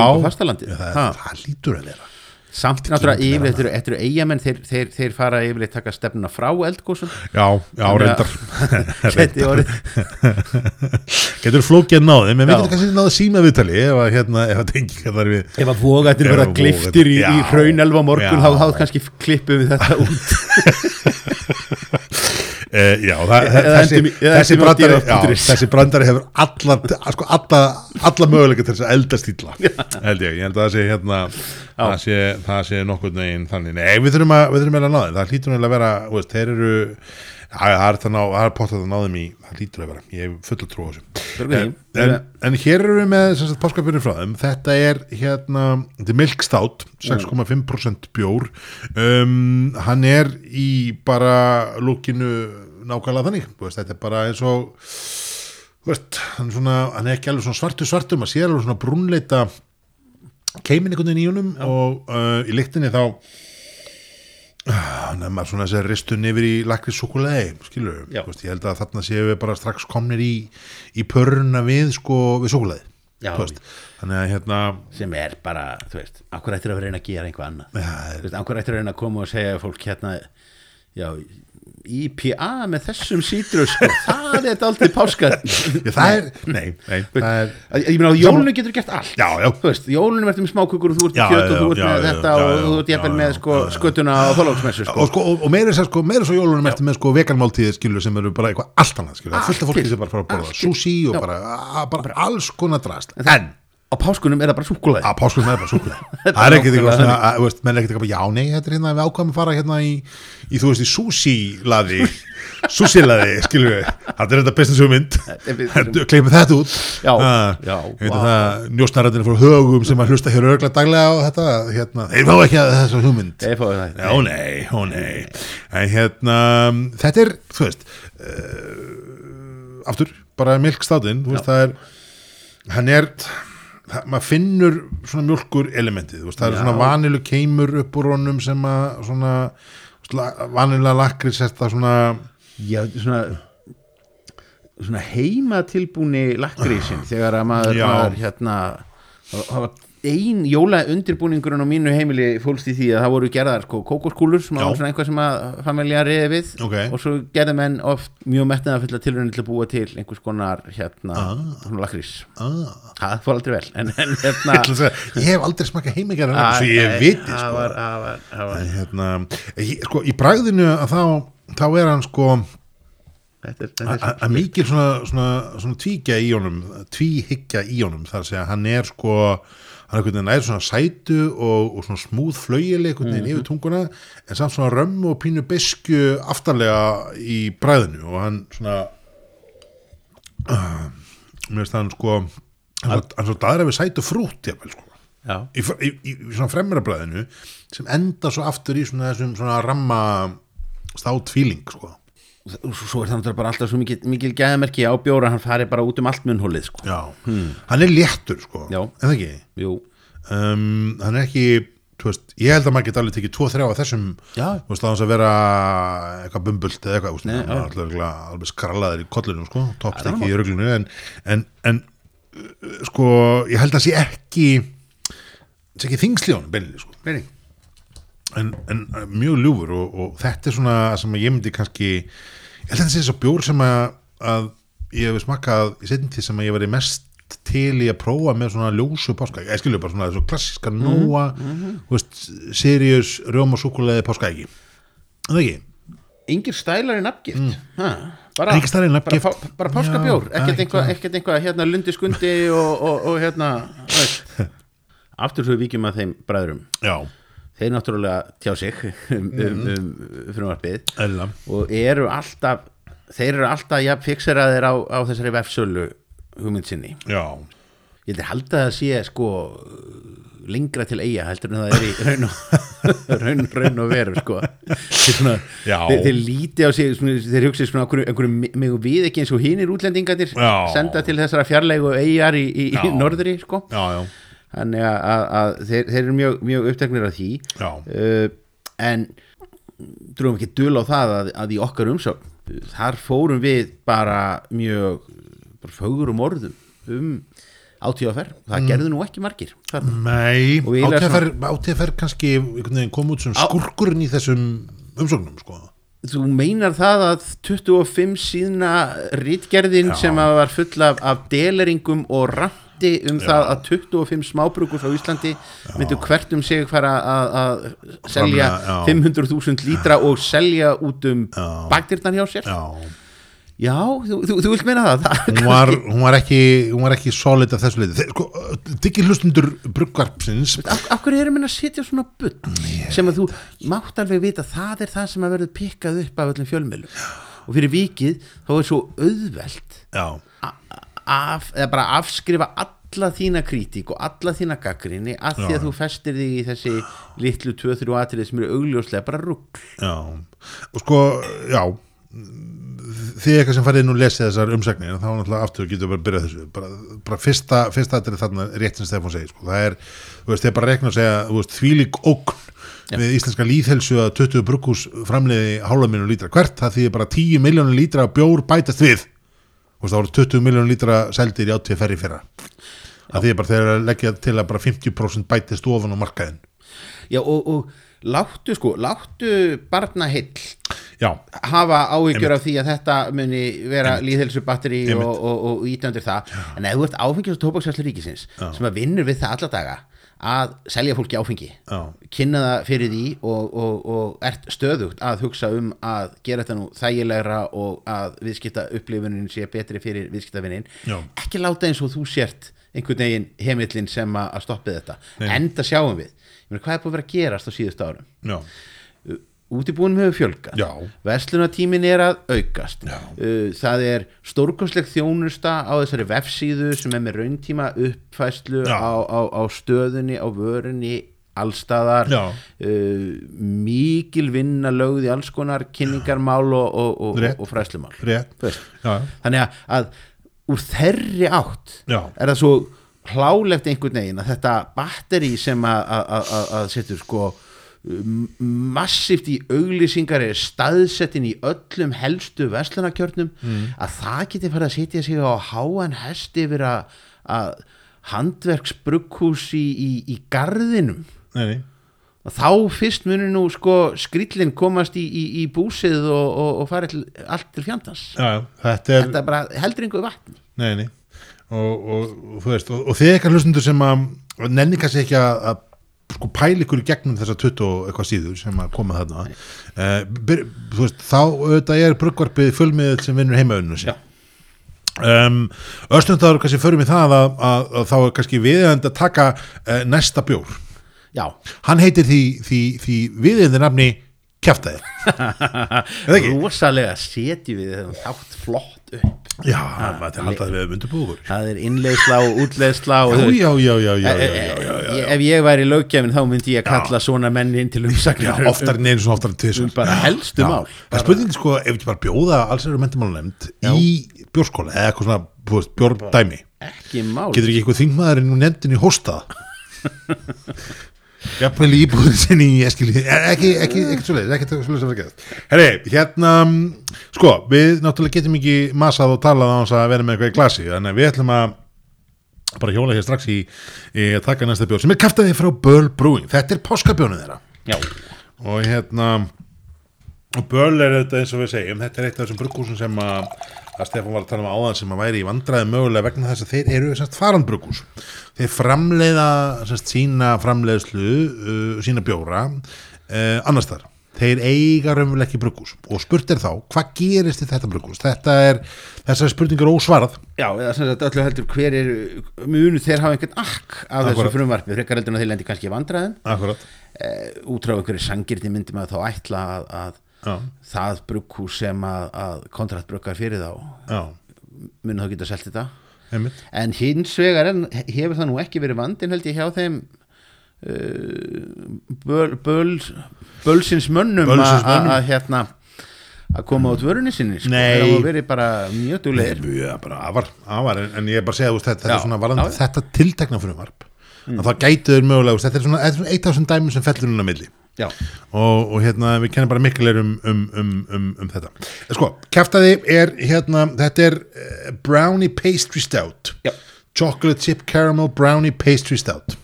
það lítur að vera. Samt náttúrulega yfirleitt eru, eftir eigamenn þeir, þeir, þeir fara yfirleitt taka stefnuna frá eldgósum Já, já, reyndar. [laughs] geti orðið [laughs] Getur flókið náðum, en við getum kannski náðu síma viðtali ef að hérna, ef að tengi hvað þar við. ef að Ef vera að gliftir í, hraunelva morgun þá kannski klippum við þetta út [laughs] E, já, það, þessi, í- eða þessi, endum í brandari, já, þessi brandari hefur alla, sko, alla, alla möguleika til þess að elda stíla, held ég. Ég held að það sé hérna, það sé, það sé nokkurn veginn þannig. Nei, við þurfum að, við þurfum að náða það hlýtur náttúrulega að vera, veist, þeir eru, það er það ná, það er pottað að náðum í, það hlýtur að vera, ég hef full að trúa þessu. En, en, en hér erum við með sem sagt, páskapjörnir frá þeim. Þetta er hérna þetta er milkstátt, 6,5% bjór. Um, hann er í bara lúkinu nákvæmlega þannig, veist, þetta er bara eins og veist, hann svona hann er ekki alveg svona svartu svartum, að sé alveg svona brúnleita keimin einhvern veginn í honum og uh, í lyktinni þá hann er maður svona þessi ristun yfir í lakri sukulæði, skilur veist, ég held að þarna séu við bara strax komnir í, í pöruna við sko við sukulæði Já, þannig að hérna sem er bara, þú veist, akkur ættir að reyna að gera einhvað annað? Ja, Þú veist, akkur ættir að reyna að koma og segja fólk hérna já, IPA með þessum sítrus sko, það er aldrei páska Já, það er, nei, nei það er, ég meina á jólunum getur gert allt. Já, já, veist, jólunum ertu með smákukur og þú ert með kjöt og þú ert með þetta og þú ert jafnvel já, með sko skötuna sko. Og, sko, og, og meira svo, meira svo jólunum eftir með sko veganmáltíðir skilur sem eru bara eitthvað allt annað skilur, fullt af fólki sem bara fara að borða sushi og bara, að, bara alls konar drast en á páskunum er það bara súkulega að páskum með bara súkulega er það [laughs] er ekkert eitthvað svona, að, þú veist, menn er ekkert eitthvað, já nei, þetta er hérna við ákvæmum að fara hérna í, í þú veist, í sushi-laði. [laughs] Sushi-laði, skilur við. Þetta er þetta business hugmynd er [laughs] kleipum þetta út. Já, Ah, já, það, njósnaröndinu frá högum sem að hlusta hér örgla daglega á þetta hérna, þeir fá ekki að þessa hugmynd. Það Já, nei, ó nei. En hérna, þetta er þú veist uh, aftur, bara milkstáttinn þú veist, það er hann er, það, maður finnur svona mjölkur elementið, veist, það er Já. svona vanilu keimur upp úr honum sem að svona, vanilega lakri sérst það svona Já, svona svona heima tilbúni lakrísin þegar að maður, Já. maður hérna það var ein jóla undirbúningurinn á mínu heimili fólst í því að það voru gerðar sko, kókoskúlur sem var svona einhvað sem að familja reyði við Ok. og svo gerði menn oft mjög metnaða fulla tilröðin til að búa til einhvers konar hérna Ah. lakrís ah, það fór aldrei vel en, en [laughs] hérna að ég hef aldrei smakað heimingjar Æ, svo ég viti sko. var- það var- það var- En hérna, ég, sko, í bragðinu að þá, þá er hann sko að að mikil svona, svona, svona tvíkja í honum tvíhyggja í honum þar að segja hann er sko hann er einhvern veginn nær svona sætu og, og svona smúð flaugileg einhvern veginn yfir tunguna en samt svona römmu og pínu besku aftarlega í bræðinu og hann svona uh, mér finnst hann sko hann, hann svo daðra við sætu frút jafnvel sko. Í, í, í, í svona fremrabræðinu sem enda svo aftur í svona þessum svona ramma stát feeling sko svo er það bara alltaf svo mikil, mikil gæðamerki á bjóra hann fari bara út um allt munnhólið sko. Já, hann er léttur sko. En það ekki? Jú, um, hann er ekki, þú veist, ég held að maður geti alveg tekið tvo þrjá af þessum. Já. þú veist, á þess að vera eitthvað bumbult eða eitthvað, Nei, hann er alltaf alveg skrallaður í kollunum sko, toppst það er ekki í ruglunu en, en, en uh, sko, ég held að sé ekki sé ekki þingsli á hann beinni sko. En, en uh, mjög ljúfur og, og þetta er svona sem ég myndi kannski ég held að þetta sé svo bjór sem að, að ég hef smakkað í setjum tíð sem að ég veri mest til í að prófa með svona ljósu páska, ég skilju bara svona þessu klassiska nóa, þú veist Sirius, rjóma súkuleði páska ekki. En það ekki? Engir stælar í nafngift ha, bara, bara, bara páskabjór, ekkert einhvað ekkert einhvað hérna lundi skundi og, og, og hérna [laughs] þú veist. aftur svo við víkjum að þeim bræðurum já, þeir náttúrulega tjá sig um, um, um frumvarpið. Eðla og eru alltaf þeir eru alltaf ja, fixeraðir á, á þessari vefsölu hugmynd sinni. Já, ég held að halda að það sé sko lengra til eiga heldur en það er í raun og, [laughs] raun, raun og veru sko. Svona, þeir, þeir líti á sig svona, þeir hugsi svona einhverju megum við ekki eins og hinir útlendingarnir Já. senda til þessara fjarlægu eigar í, í, í norðri sko. Já, já, þannig að, að, að þeir, þeir eru mjög, mjög uppteknir af því uh, en drúum ekki dul á það að, að í okkar umsögn þar fórum við bara mjög bara fögurum orðum um átíðaferð, það Mm. gerðu nú ekki margir þar. Nei, Og eiginlega átíðafer, átíðafer kannski kom út sem skurkurinn í þessum umsóknum sko þú meinar það að 25 síðna rítgerðin Já. sem að var full af, af deleringum og randi um það að 25 smábrukus á Íslandi myndu hvert um sig fara að, að selja Framleiða, já. 500.000 lítra og selja út um Já. bakdyrnar hjá sér. Já, Já, þú, þú, þú vilt meina það, [laughs] hún var, hún var ekki hún var ekki solid af þessu Þeir, sko, diggi hlustundur bruggvarpsins af, af hverju erum við að setja svona bull? Sem að þú mátt alveg vita það er það sem að verður pikkað upp af öllum fjölmjölum og fyrir vikið þá er svo auðvelt Já, a- af, bara afskrifa alla þína kritík og alla þína gaggrinni að því Já. að þú festir þig í þessi litlu 2-3 atrið sem eru augljóslega bara rugg já. Og sko, já þið eitthvað sem farið nú lesið þessar umsagnir þá náttúrulega aftur getur bara að byrja þessu. Bara, bara fyrsta, fyrsta atrið þarna rétt sem Stefán segir, sko, það er veist, þeir bara rekna og segja, þú veist, þvílík ógn við íslenska líðhelsu að 20 brukkús framleiði hálfa minnum lítra. Hvert, það þýðir bara 10 miljónum lítra bjór bætast við það voru 20 miljónum lítra seldir í átvið ferri fyrra. Það þýðir bara eru að leggja til að bara 50% bætist ofan á markaðin Já og, og láttu sko, láttu barna heill já, hafa áhyggjur af því að þetta muni vera líðhelsu batteri Einmitt. og, og, og íta undir það. En ef þú ert áfengis og tóbaksvæslu ríkisins sem að vinnur við það alla daga að selja fólki áfengi Já. kynna það fyrir því og, og, og ert stöðugt að hugsa um að gera þetta nú þægilegra og að viðskipta upplifunin sé betri fyrir viðskiptavinnin Já. ekki láta eins og þú sért einhvern veginn heimillin sem að stoppi þetta Nei. enda sjáum við Ég meina, hvað er búið að vera að gerast á síðustu árum já, útibúinum hefur fjölgað. Verslunatímin er að aukast. Já. Uh, það er stórkostleg þjónusta á þessari vefsíðu sem er með rauntíma uppfæslu á, á, á stöðunni, á vörunni allstaðar uh, mikil vinna lögð í alls konar kynningarmál og, og, og, og fræslumál þannig að, að úr þeirri átt Já. er það svo hlálegt einhvern veginn að þetta batteri sem að, setur sko massíft í auglýsingar er staðsettin í öllum helstu vestlunarkjörnum mm. að það geti farið að setja sig á háan hest yfir að, að handverksbrugghús í, í, í garðinum. Nei, nei, þá fyrst munir nú sko skrýllin komast í, í, í búsið og, og, og farið til, allt til fjandans. Já, þetta er þetta er bara heldur einhver vatn. Nei, nei. Og, og, og þú veist, og, og þið eitthvað hlustundur sem að nenni kannski ekki að sko pæla ykkur í gegnum þessar 20 og eitthvað síður sem að koma þarna. Uh, byr, veist, þá auðvitað er bruggvarpið fullmiðil sem vinnur heimauninu Já. um, östundar kannski förum í það að, að, að þá er kannski viðeigandi að taka uh, næsta bjór. Já, hann heitir því, því, því viðeigandi það [laughs] ekki? rosalega setjum við þeim þátt flott upp. Já, maður haldaði við undirbúður það er innleysla og útleysla og já, já, já, já, já, e- já, ef ég væri löggefin þá myndi ég kalla svona menn inn til Já, umsagnar oftar en einu svona oftar en tvisvar. Um bara helstu mál Það er spurning sko, ef ekki bara bjóða alls eru mentamálunemnd í bjórskóla eða eitthvað svona, mál. Getur ekki eitthvað þingmaðurinn og nefndin í hóstað [laughs] jafnvel í íbúður sinni í eskili ekki, ekki, ekki svo leiðis, ekki svo leiðis að vera geðast herri, hérna sko, við náttúrulega getum ekki masað og talað á þess að vera með eitthvað í glasi þannig að við ætlum að bara hjóla hér strax í, í að taka næsta bjór sem er kaftaði frá Böl Brewing. Þetta er páskabjónu þeirra. Já, og hérna Böll er þetta eins og við segjum þetta er eitt af þessum brugghúsum sem að, að Stefán var að tala um áðan sem að væri í vandræði mögulega vegna þess að þeir eru semst farandbrugghús þeir framleiða semst sína framleiðslu uh, sína bjóra uh, annars þar þeir eiga raunverulega ekki brugghús og spurt er þá, hvað gerist í þetta brugghús þetta er, þessar spurningar ósvarað. Já, eða sem sagt öllu heldur hver er munu þeir hafa einhvern akk af þessu Akkúrat. frumvarpi, frekar heldur en þeir lendi kannski í vandræðum. Akkurat, e, út frá einhverju sangirni myndi maður þá ætla að, að já, það brugghús sem að, að kontraktbruggar fyrir þá munu þá geta selt þetta. Einmitt, en hins vegar en, hefur það nú ekki verið vandinn held ég hjá þeim uh, böl, böl, bölsins mönnum að- hérna að koma út vörunni sinni sko. Það hafa verið bara mjög duglegir. Já, bara afar, afar en, ég er bara að segja, þetta, þetta svona varandi já. þetta tiltekna frumvarp. Mm. að það þau mögulega, þetta er svona, eitt af þessum dæmum sem fellur hún að milli og, og hérna við kennum bara mikil um, um, um, um, um þetta. En sko, kæftaði er hérna, þetta er uh, brownie pastry stout. Já. chocolate chip caramel brownie pastry stout.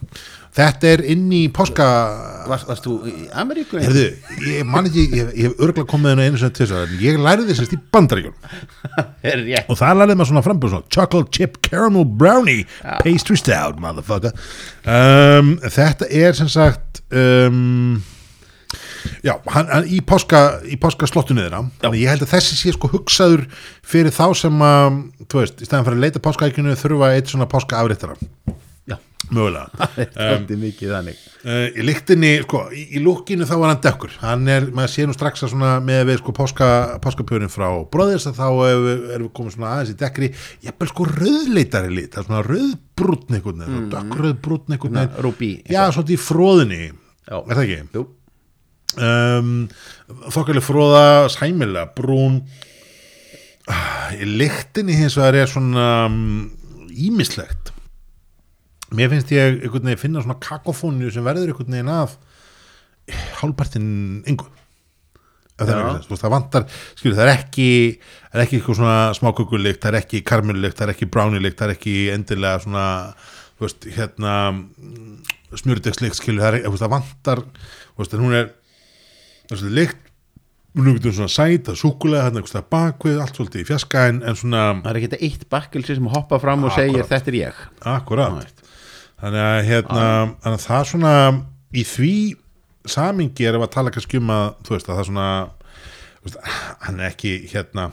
Þetta er inn í páska Varst, varst þú í Ameríku? Herðu, ég man ekki, ég, ég hef örgulega komið henni einu sem til þess að ég lærði þessast í bandaríkjum [laughs] og það lærði maður svona frambúð svona chocolate chip caramel brownie pastry stout motherfucker. Um, þetta er sem sagt um, já, hann, hann í páska slottunni þeirra þannig ég held að þessi sé sko hugsaður fyrir þá sem að, þú veist, í stæðan fyrir að leita páskaækjunu þurfa eitt svona páska afrittara já, mögulega. [laughs] Er þannig. Uh, í lyktinni, sko, í, í lukkinu þá var hann dekkur, hann er, maður sé nú strax að svona með við sko páska, páskapjörin frá bróðis að þá erum við, erum við komið svona aðeins í dekkri, jafnvel sko rauðleitari lit, það er svona rauðbrúnn einhvern veginn, mm. dökkrauðbrúnn einhvern veginn. Rúbí já, svona í fróðinni Já. er það ekki? Jú. Um, þokkalega fróða sæmilega, brún. Ah, í hins vegar er svona ímislegt mér finnst ég einhvern veginn finna svona kakofónu sem verður einhvern veginn af hálpartinn yngu það, veist, það vantar skilur, það er ekki, það er ekki eitthvað svona smákökulikt, það er ekki karmelulikt, það er ekki brownielikt, það er ekki endilega svona veist, hérna smjördegslikt, skilur, það, er, það vantar veist, hún er þessi likt nú getum svona sæta, súkulega hérna einhvers staðar bakvið, allt svolítið í fjaska en, en svona það er ekki þetta eitt bakkelsi sem hoppa fram og segir Akkurat. þetta er ég. Akkurat. Þannig að hérna þannig að það svona í því samingi við að tala kannski um að þú veist að það svona veist, hann er ekki hérna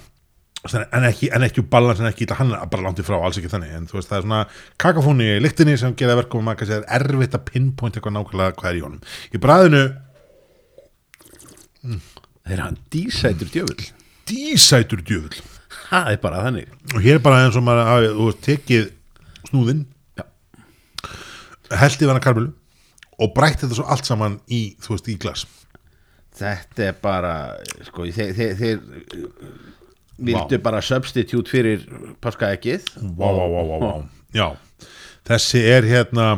hann er ekki, hann er ekki balans hann er ekki, hann er bara langt í frá, alls ekki þannig en þú veist það er svona kakafóni í lyktinni sem gera verkum að maður kannski er erfitt að pinpoint eitthvað nákvæmlega hvað er í honum. Í bræðinu þeir hann dísætur djöfull? Dísætur djöfull. Það er bara þannig. Og hér er bara eins og maður þú veist, tekið snúðinn Já. held yfir hana karmelu og brætt þetta svo allt saman í, þú veist, í glas. Þetta er bara sko, þeir, þeir, þeir vildu bara substitute fyrir páskaeggið vá, vá. já, þessi er hérna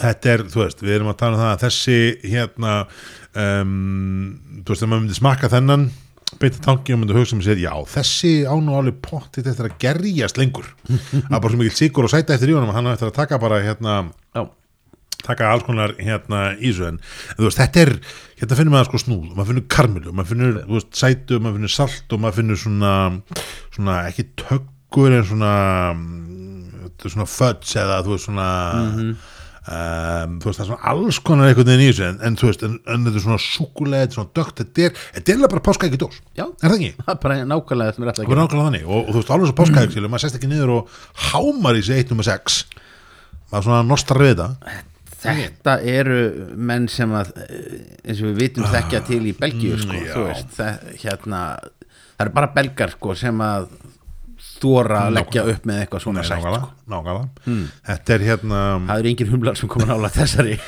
þetta er, þú veist, við erum að tala um það að þessi hérna um, þú veist, ef maður myndi smakka þennan beita tanki og myndi hugsa um sér já, þessi án og alveg pottið þetta að gerjast lengur. Er bara svo mikil sigur og sæta eftir í honum að hann á eftir að taka bara hérna já, taka alls konar hérna í þessu. En, veist, þetta er, hérna finnur maður sko snúð maður finnur karmilu, maður finnur veist, sætu maður finnur salt og maður finnur svona svona ekki tökkur en svona mm, er svona fudge eða þú veist svona um, þú veist það er svona alls konar einhvern veginn í þessu en, en þú veist, en, en þetta er svona er svona dögt þetta er, þetta er bara páska ekki dós Já. er það ekki? [laughs] er bara nákvæmlega þetta er er gera nákvæmlega þannig og, og þú veist, alveg svo páskaæk maður sest ekki niður og hámar í sig 1.6 maður svona nostar við þetta Þetta eru menn sem að eh, eins og við vitum þekkja til í Belgíu sko, Mm, já. þú veist, það, hérna það eru bara belgar sko sem að þóra að leggja upp með eitthvað svona sætt sko. nákvæmlega. þetta er hérna það eru engir humlar sem koma nála þessari.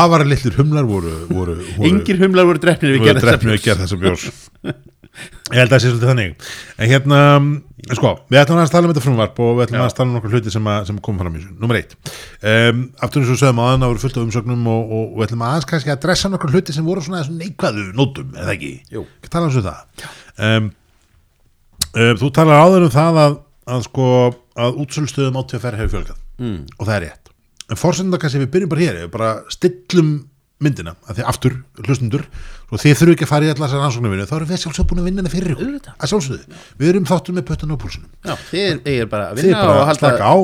Afar litlir humlar voru, voru, voru engir humlar voru drefnir við gerð þessa bjórs. ég held að það sé svolítið þannig. En hérna, sko, við ætlum að tala um þetta frumvarp og við ætlum að tala um nokkur hluti sem, að, sem komum fram í þessu, nummer eitt. Um, aftur eins og sögum aðan að voru fullt af umsögnum og, og, við ætlum aðeins kannski að dressa nokkur hluti sem voru svona neikvæðu nótum, eða ekki? Jú. tala um þessu það um, þú talar áður um það að, að sko, að útsölustöðum átíðaferð hefur fjölgað mm. og það er rétt en fórsenda kannski við byrjum bara hér við bara stillum myndina að því aftur hlustundur og þið þurfu ekki að fara í allar þessar rannsóknarvinnu þá erum við sjálfsög búin að vinna hana fyrir ykkur að sjálfsögðu, við erum þáttum með pötun á púlsunum Já, þið eigir bara að vinna bara og halda slaka á.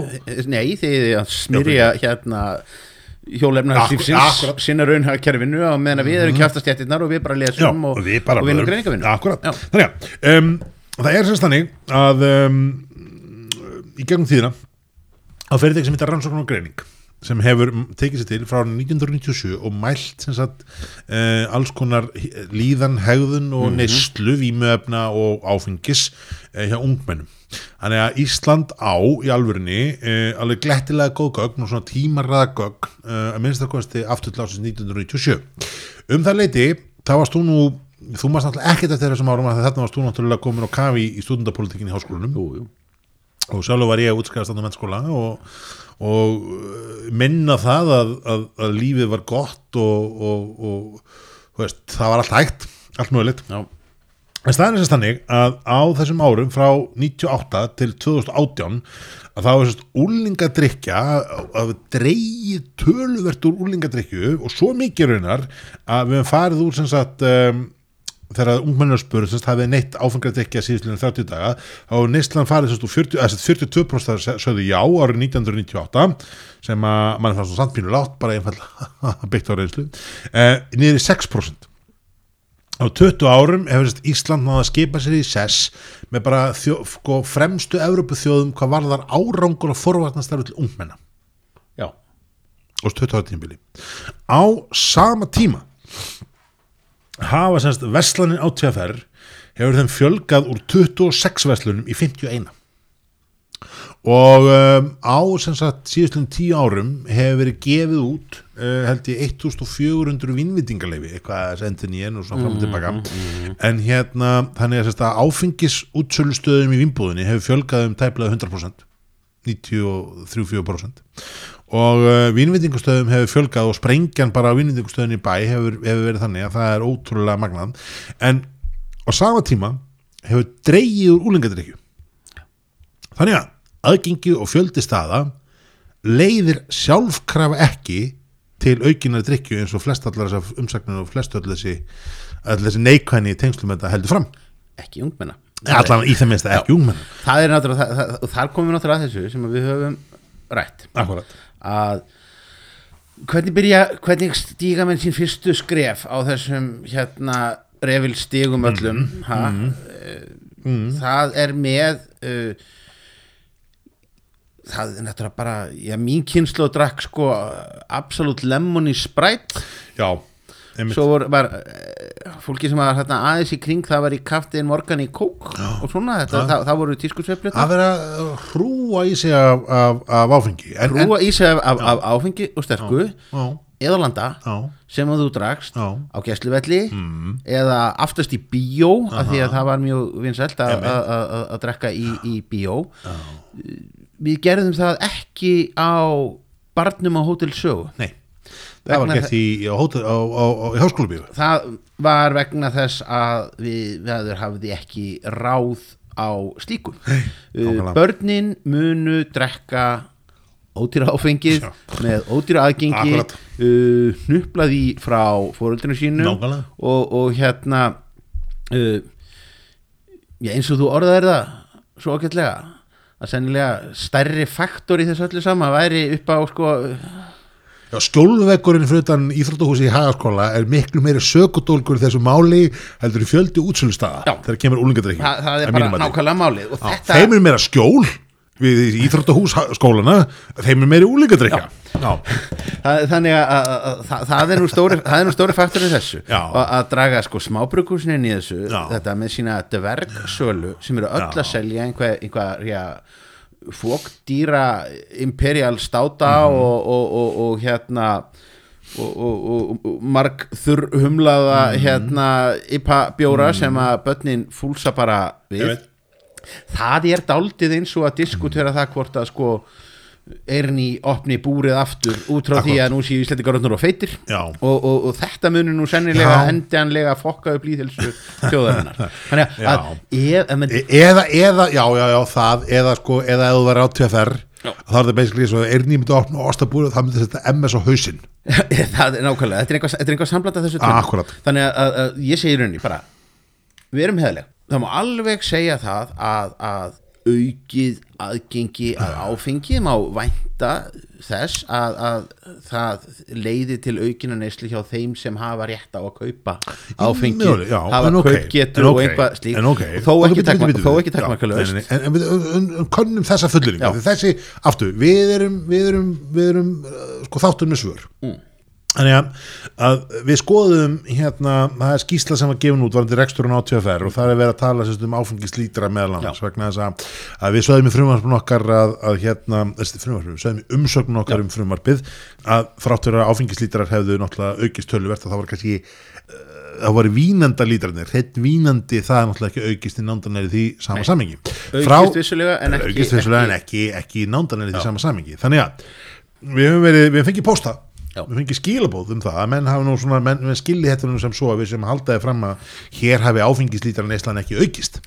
Nei, þið eigið að smyrja hérna akkurat. sinna raunhaga kerfinu og meðan að við erum kjastastjættirnar og við bara Já, lesum og, og og vinnum blörum. greiningavinnu Akkurat, Já. þannig að um, það er semst þannig að um, í gegnum tíðina á fyrirtæki sem heitir rannsókn og greining sem hefur mm, tekið sér til frá árinu 1997 og mælt sem sagt uh, alls konar líðan, hegðun og neyslu, vímuefna og áfengis uh, hjá ungmennum. Þannig að Ísland á í alvörinni uh, alveg glettilega góð gögn og svona tímarraða gögn að minnst að kosti aftur til ásins 1997 um það leiti, þá varst þú nú þú varst náttúrulega ekkert eftir þessum árum að þetta varst þú náttúrulega komin á kafi í stúdendapolitikin í háskólanum. Jú, jú. og sjálfur var ég að útskæða standa mennskóla og, og uh, minna það að, að, að lífið var gott og, og, og veist, það var allt hægt, allt mögulegt. En staðan er þess þannig að á þessum árum frá 98 til 2018 að þá er sérst úlingadrykja að við dreigið töluvert úr úlingadrykju og svo mikið raunar að við hefum farið úr sem sagt um, þegar ungmennarsspur sem sagt hafið neitt áfengadrykja síðustlega 30 daga þá er neistlan farið sérst úr 40, eða, sérst 42% sögðu já árið 1998 sem að mann fannst svo sandpínu látt bara einfallega [laughs] byggt á reynslu. Eh, niður í 6% á 20 árum hefur sérst Ísland náða að skipa sér í sess með bara þjó, sko, fremstu Evrópu þjóðum hvað varðar árangur og forvarnastarfi til ungmenna. Já, og 20 ára tímbili á sama tíma hafa semst veslanin á TFR hefur þeim fjölgað úr 26 veslunum í 51 og um, á sem sagt síðustlun 10 árum hefur verið gefið út uh, held ég 1400 vinnvitingaleifi eitthvað sendir nýjen og svona fram og tilbaka. en hérna þannig að, sem sagt, að áfengis útsölustöðum í vinnbúðinni hefur fjölgað um tæplega 100% 93-4% og uh, vínvitingustöðum hefur fjölgað og sprengjan bara á vínvitingustöðin í bæ hefur, hefur verið þannig að það er ótrúlega magnað. En á sama tíma hefur dreigið úr úlingadrykju þannig að aðgengi og fjöldi staða leiðir sjálfkrafa ekki til aukinar drikju eins og flest allar þessar umsagnir og flest öll þessi, þessi neikvæni tengslum þetta heldur fram. Ekki ungmenna. Allan í það minnst ekki ungmenn það er náttúrulega, það, það, þar komum við náttúrulega að þessu sem við höfum rætt. Akkurat. Að hvernig byrja, hvernig stíga menn sín fyrstu skref á þessum hérna revil stígum öllum ha, mm. það er með uh, það er náttúrulega bara já, mín kynslu drakk sko absolutt lemon í sprætt já, einmitt. Svo var, var uh, fólki sem var hérna, aðeins í kring það var í kaftin morgan í kók og svona, þetta, það, það voru tískursveifluta að vera að hrúa í sig af, af, af áfengi. En, hrúa í sig af, af, af áfengi og sterku já, eða landa já, sem þú drakst Já. á gæsluvelli eða aftast í bíó af því að það var mjög vinsælt að- Einmitt. að að- að drekka í, í bíó. Við gerðum það ekki á barnum á Hótel Sögu. Nei það var gert í, á, í háskólabíu það var vegna þess að við veður hafði ekki ráð á slíku uh, nákvæmlega. börnin munu drekka ódýra áfengið Já. með ódýra aðgengi uh, hnuplaði frá fóruldrinu sínu og, og hérna uh, já, eins og þú orðaðir það svo ágætlega að sennilega stærri faktor í þessu öllu sama væri upp á sko Já, skjólvekkurinn fyrir utan Íþróttahúsi í Hagaskóla er miklu meiri sökudólkur í þessu máli heldur í fjöldi útsölustaða þegar kemur úlingadrykki það, það er bara nákvæmlega málið þetta Þeim er meira skjól við í Íþróttahús skólana þeim er meiri úlingadrykja [laughs] þannig að, að, að það, það er nú stóri það er nú stóri faktor í þessu. Og að draga sko smábrukusin inn í þessu Já. þetta með sína dvergsölu sem eru öll að selja einhver, einhver já, fókdýra imperial státa Mhm. og, og, og, og hérna og, og, og, og marg þurr humlaða Mhm. hérna IPA bjóra sem að börnin fúlsa bara við það er daldið eins og að diskutera það hvort að sko Erni opni búrið aftur út frá því Akkúrat. að nú séu Íslandingar orðnir og feitir og, og, og þetta munur nú sennilega Já. endanlega fokka upp líðhelsu þjóðarinnar [laughs] þannig að, ef menn, E- eða, eða, já, já, já, það eða sko, eða ef þú var á TFR þá er það basically svo að Erni myndi opna ostabúri og það myndi setja MS á hausinn [laughs] það er nákvæmlega þetta er einhvað, einhvað samblanda þessu tvennu. Akkúrat. þannig að, að, að ég segi í rauninni bara við erum heðleg það má alveg segja það að, að aukið aðgengi að áfengi má vænta þess að, að það leiði til aukina neyslu hjá þeim sem hafa rétt á að kaupa áfengi. Mögulega, já, hafa en kaupgetur en og einhvað slíkt. En ok. og þó ekki nei, nei, nei, En við um, um, könnum þessa fulleringu Já. Þessi, aftur, við erum við erum, við erum uh, sko, þáttur með svör. Mm. Þannig að, að við skoðum hérna, það er skýsla sem var gefin út varandi reksturinn á TFR og það er verið að tala sérst, um áfengislítra meðal annars vegna þess að, að við sögðum í frumvarpun okkar að, að hérna, við sögðum í umsögnun okkar um frumvarpið að þráttur að áfengislítrar hefðu náttúrulega aukist töluvert og það var kannski uh, það voru vínanda lítrarnir hreitt vínandi það er náttúrulega ekki aukist í nándanæri því sama samingi aukist vissulega en ekki, ekki, ekki í nándanæri því sama samingi þannig að við höfum verið, við höfum fengið pósta. Já. Við fengið skilabóð um það að menn svona, menn, menn skilji þetta nú sem svo að við sem haldaði fram að hér hafi áfengislítrar neyslan ekki aukist.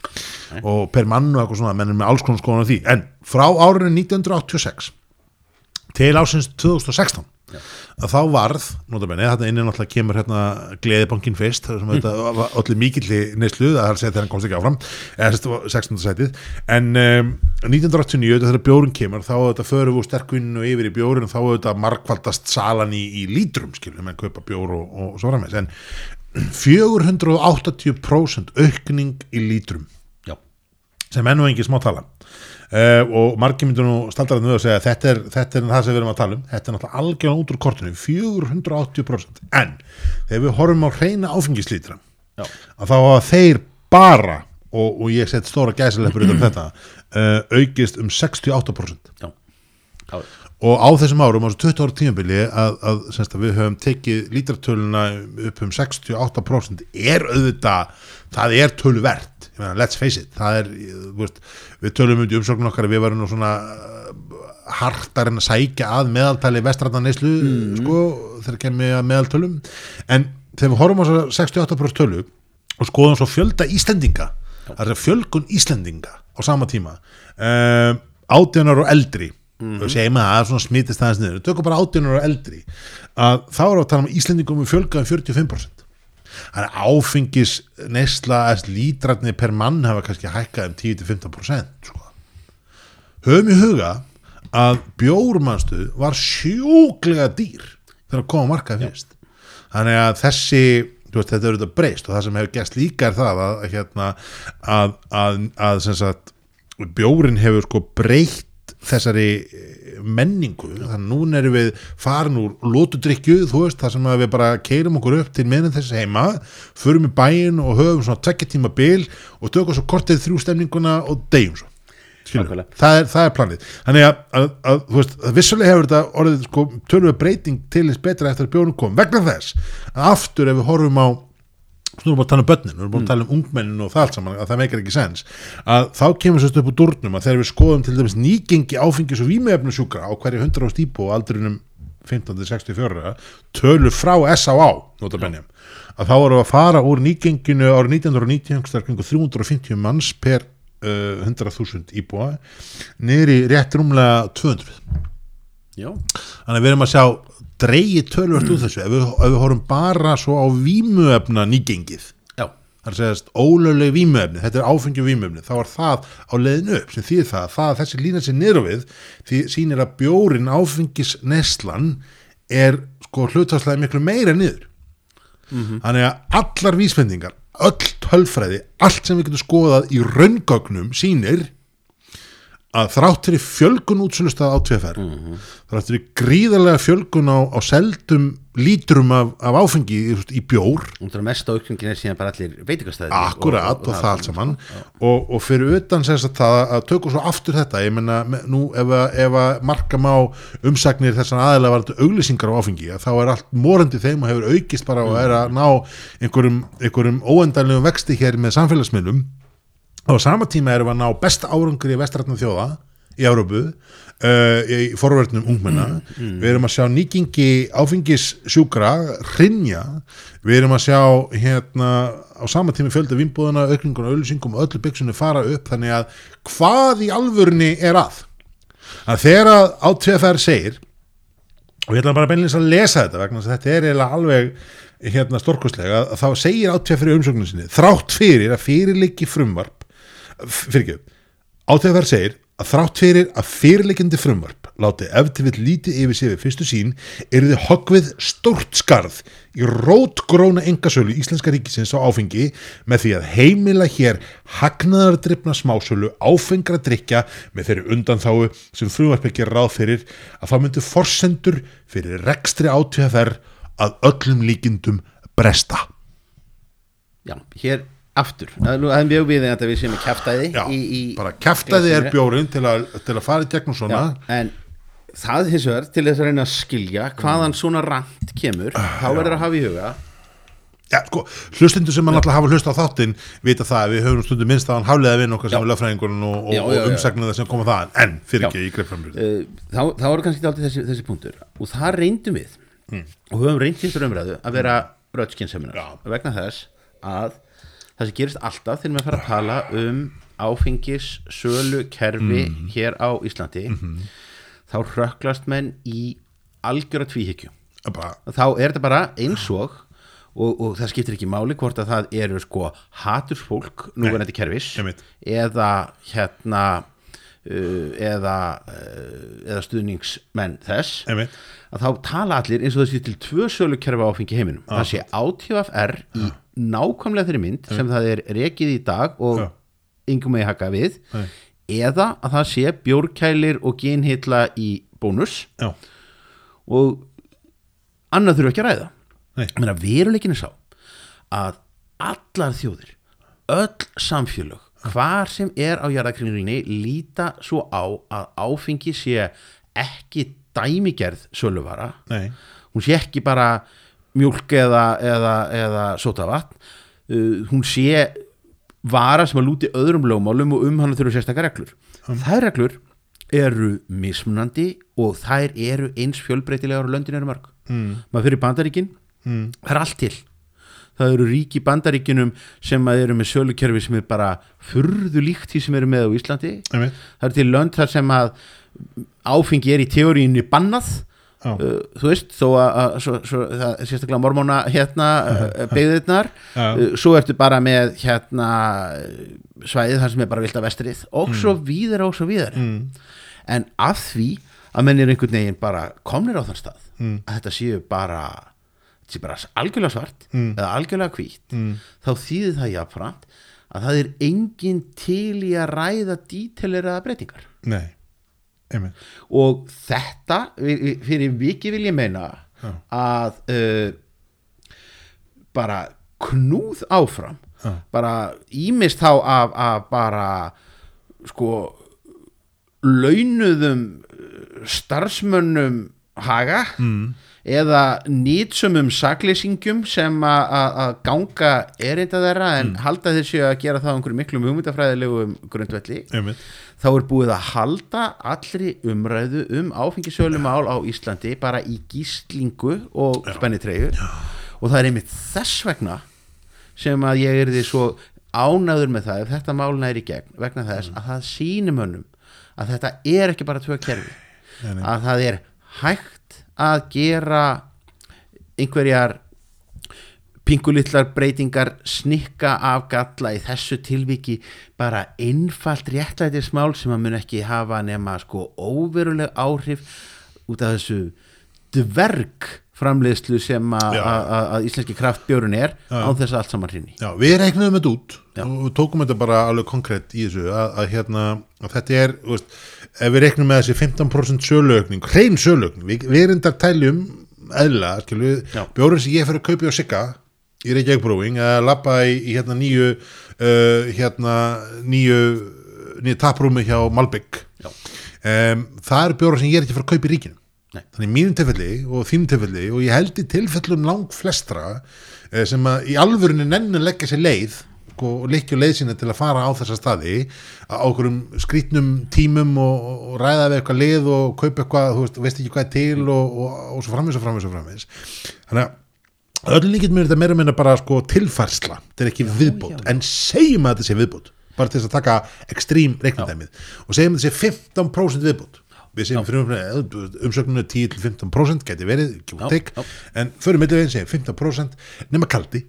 Og per mann og eitthvað svona, menn er með alls konar skoðan á því, en frá árinu 1986 til ásins 2016 að þá varð, notabenni, þetta inni náttúrulega kemur hérna gleðibankin fyrst sem Mm. þetta var allir mikilli neyslu það er að segja þegar hann komst ekki áfram eða sérst, 16. sætið. En um, 1989 þegar bjórun kemur þá þetta förum við úr sterkvinn og yfir í bjórun og þá þetta markvaldast salan í, í lítrum skilum, menn kaupa bjór og, og svo framvegs en 480% aukning í lítrum. Já, sem enn og engi smá tala uh, og margir myndur nú við að segja að þetta er, þetta er það sem við erum að tala um. Þetta er náttúrulega algjörlega út úr kortinu 480% en þegar við horfum á reyna áfengislítra að þá hafa þeir bara og, og ég set stóra gæsileppur utan þetta uh, aukist um 68% já, já. og á þessum árum, á þessu 20 ára tímabili að, að, semst, að við höfum tekið lítratöluna upp um 68% er auðvitað, það er töluvert. ég meina, let's face it það er, þú veist, við tölum um í umsögnum okkar að við varum nú svona uh, hartar en að sækja að meðaltali vestrætna neyslu, sko þegar kemur að meðaltölum. En þegar við horfum á þessa 68% tölu og skoðum svo fjölda Íslendinga það er fjölgun Íslendinga á sama tíma um, átjánar og eldri mm. og segjum að það svona smitist aðeins niður, tökum bara 18 ára eldri að þá er að tala um Íslendingum um fjölga um 45% þannig að áfengis neysla lítratni per mann hafa kannski hækkað um 10-15% sko. höfum í huga að bjórmannstuð var sjúklega dýr þegar að koma markað fyrst þannig að þessi veist, þetta er auðvitað breyst og það sem hefur gæst líka er það að, hérna, að, að, að sagt, bjórin hefur sko breytt þessari menningu. Þannig að núna erum við farin úr lótudrykju, þú veist, það sem við bara keirum okkur upp til meðan þessi heima förum í bæin og höfum svona tvekja tíma bil og tökum svo kortið þrjú stemninguna og degjum svo. Það er, það er planið. Þannig að, að, að þú veist, vissulega hefur þetta orðið sko tölvöð breyting til þess betra eftir að bjónum kom, vegna þess að aftur ef við horfum á Nú erum við að tala um börnin, við erum búin að tala um ungmennin og það allt saman, að það meikar ekki sens að þá kemur sérstu upp úr durnum að þegar við skoðum til dæmis nýgengi áfengis og výmöfnusjúkra á hverju 100 á stípu og aldrinum 15-64 tölur frá S.A.A. notabennjum, að þá erum við að fara úr nýgenginu árið 1990 350 manns per uh, 100.000 íbúa nýri rétt rúmlega 200 Já. þannig að við erum að sjá dreyi tölvört úr þessu. Ef við, ef við horfum bara svo á vímuefna nýgengið það er að segast ólögleg vímuefni þetta er áfengjum vímuefni, þá er það á leiðinu upp sem þýðir það, það að þessi lína sér niður við því sínir að bjórin áfengis neslan er sko hlutastlega miklu meira niður. Mm -hmm. þannig að allar vísfendingar öll tölfræði, allt sem við getum skoðað í raungögnum sínir að þrátt fyrir fjölgun útsölustað á TFR mm -hmm. þrátt fyrir gríðarlega fjölgun á, á seldum lítrum af, af áfengi í, í bjór. Og það er mest ákvöngin er síðan bara allir veitikastæði akkurat og, og, og, og það. allt saman. Og fyrir utan sérst að það að tökum svo aftur þetta ég menna nú ef að, marka má umsagnir þessan aðeins var þetta auglýsingar á áfengi þá er allt morandi þeim og hefur aukist bara og er að ná einhverjum, einhverjum óendanlegum vexti hér með samfélagsmiðlum á sama tíma erum við að ná besta árangur í vestrætna þjóða í Európu uh, í forverðnum ungmenna. Mm, mm. við erum að sjá nýkingi áfengissjúkra hrinja, við erum að sjá hérna á sama tíma fjölda vinnbúðuna, aukningun og öllusingum og öllu byggsunni fara upp þannig að hvað í alvörni er að? Að þegar að átveðfær segir og ég ætla bara beinleins að lesa þetta vegna að þetta er eiginlega alveg hérna stórkostlega að þá segir átveðfær í umsöknum sinni þrátt fyrir að fyrirleiki frumvarp fyrir ekki, átegðar segir að þrátt fyrir að fyrirleikindi frumvarp láti eftir við lítið yfir sig við fyrstu sín er þið hoggvið stórt skarð í rótgróna engasölu Íslenska ríkisins á áfengi með því að heimila hér hagnaðardryfna smásölu áfengra drikja með þeirri undanþáu sem frumvarp ekki er ráð fyrir að það myndu forsendur fyrir rekstri átíðaferð að öllum líkindum bresta. Já, hér aftur, það er mjög við að við séum að kæftæði Já, í, í bara kæftæði er bjórin til að, til að fara í gegnum svona. Já, en það hins vegar til þess að reyna að skilja hvaðan svona rand kemur þá verður að hafa í huga Já, sko, hlustindu sem mann alltaf hafa hlust á þáttinn vita það að við höfum stundu minnst að hann hafliða við nokkað sem er lögfræðingurinn og, og, og umsagnuða sem koma það en fyrir ekki í greiframrið uh, þá, þá eru kannski alltaf þessi, þessi punktur. Og það reyndum við. Mm. og höfum reyndist umræðu að vera röðskinseminar vegna þess að það sem gerist alltaf þegar maður fara að tala um áfengis sölu kerfi mm. hér á Íslandi mm -hmm. þá röklast menn í algjör að tvíhyggju þá er þetta bara eins og og, og það skiptir ekki máli hvort að það eru sko hatursfólk núverandi kerfis eða hérna eða uh, eða stuðningsmenn þess Einmitt. að þá tala allir eins og sé til tvö sölu kerfi áfengi heiminum ah. það sé átífaf er í nákvæmlega þeirri mynd sem það er rekið í dag og yngum með haka við Nei. eða að það sé bjórkælir og genhilla í bónus Já. og annað þurfu ekki að ræða veruleikinu sá að allar þjóðir öll samfélög hvar sem er á jarðakringurinni líta svo á að áfengi sé ekki dæmigerð söluvara Nei. hún sé ekki bara mjölk eða, eða, eða sotavatn uh, hún sé vara sem að lúti öðrum lögmálum og um hann þurfu sérstakar reglur mm. þær reglur eru mismunandi og þær eru eins fjölbreytilegar og löndin eru mörg mm. maður fyrir bandaríkin mm. það er allt til það eru ríki bandaríkinum sem eru með sölukerfi sem er bara furðu líkt því sem eru með á Íslandi. Amen. það eru til lönd þar sem að áfengi er í teoríunni bannað. Uh, þú veist, þó að, að svo, svo, það sérstaklega mormóna hérna [laughs] uh, beigðirnar, uh, svo ertu bara með hérna svæðið þar sem er bara vilt að vestrið og svo víðar og svo víðar. Mm. en af því að menn er einhvern veginn bara komnir á þann stað Mm. að þetta séu bara séu bara algjörlega svart Mm. eða algjörlega hvítt Mm. þá þýðir það jáfnframt að það er engin til í að ræða díteleraða breytingar Nei, einmitt og þetta fyrir viki vil ég meina Já. að uh, bara knúð áfram Já. bara ímist þá af, af bara sko launuðum uh, starfsmönnum haga mm. eða nýtsumum saklýsingum sem að ganga erinda þeirra en halda þessu að gera það á einhverjum miklum hugmyndafræðilegum grundvelli. Einmitt. Þá er búið að halda allri umræðu um áfengisölumál á Íslandi bara í gíslingu og spennitreyju og það er einmitt þess vegna sem að ég er því svo ánaður með það ef þetta mál næri gegn vegna þess að það sýnir mönnum að þetta er ekki bara tvö kerfi. Að það er hægt að gera einhverjar pingulitlar breytingar snikka af galla í þessu tilviki bara einfalt réttlætismál sem að mun ekki hafa nema sko óveruleg áhrif út af þessu dverg framleiðslu sem að íslenski kraftbjörun er Já. á þess að allt saman hrinni Já, við reiknum þetta út Já. og tókum þetta bara alveg konkrétt í þessu að, að, hérna, að þetta er þú veist, ef við reiknum með þessi 15% söluaukning, hrein söluaukning við, við erum þar tæljum eðla, skilu, Já. bjórið sem ég fyrir að kaupa á Sigga í Reykjavík Brewing að lappa í, í hérna nýju uh, hérna nýju nýju taprúmi hjá Malbygg um, það eru bjórið sem ég er ekki fyrir að kaupa í ríkinu Nei. þannig mínum tilfelli og þínum tilfelli og ég held í tilfellum lang flestra eh, sem að í alvörinu nenni að leggja sér leið sko, leið sína til að fara á þessa staði á okkurum skrítnum tímum og, og, ræða við eitthvað leið og kaupa eitthvað, þú veist, veist ekki hvað er til og, og, og svo framvis og framvis og framvis þannig að öllum líkit mér þetta meira meina bara sko tilfærsla. Þetta er ekki viðbót, en segjum að þetta sé viðbót bara til þess að taka ekstrím reiknindæmið og segjum að þetta sé 15% viðbót. Við segjum fyrir umsögnunu 10-15% geti verið, give or Já, take, já. en fyrir mittuveginn segjum 15% nema kaldi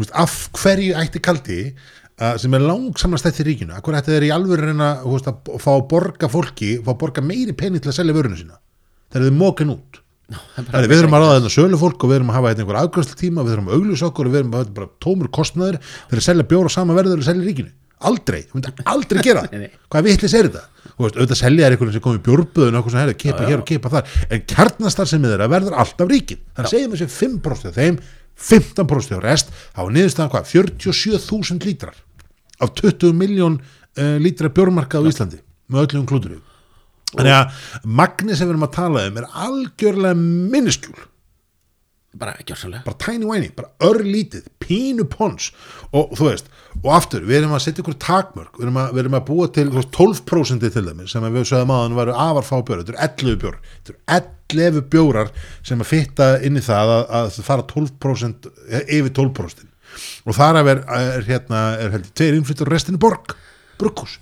veist, af hverju ætti kaldi uh, sem er langsamlega stætt í ríkinu af hverju ætti þeir í alvöru reyna veist, að fá að borga fólki, fá að borga meiri pening til að selja vöruna sína? Þegar þið mókin út. Þannig, við erum að ráða þetta sölu fólk og við erum að hafa þetta einhver afgjörslu tíma, við erum að augljósa okkur og við erum að hafa bara tómur kostnaður fyrir að selja bjóra sama verður og selja ríkinu. Aldrei, þú myndir aldrei gera [laughs] hvað vitlis er þetta? Þú veist, auðvitað selja er einhvern sem komið bjórböðun og okkur sem herri, kipa hér og kipa þar. En kjarnastar sem þeirra verður alltaf ríkin þannig segjum þessi 5% af þeim 15% af rest hafa niðurstaðan hvað 47.000 lítrar af 20 miljón uh, lítra bjórmarkað á Íslandi með öllum klúturum þannig að magni sem við erum að tala um er algjörlega minniskjúl bara gjörsanlega bara tiny whiny, bara örlítið pínu pons. Og þú veist og aftur, við erum að setja ykkur takmörk. Við erum að, við erum að búa til þú veist, 12% til þeim sem við sögum að hann varu afar fá bjórar, þetta eru 11 bjórar þetta eru 11 bjórar sem að fitta inn í það að, að það fara 12% eh, yfir 12% og þar af er, er hérna er heldur tveir innflyttur og restin er borg brukkús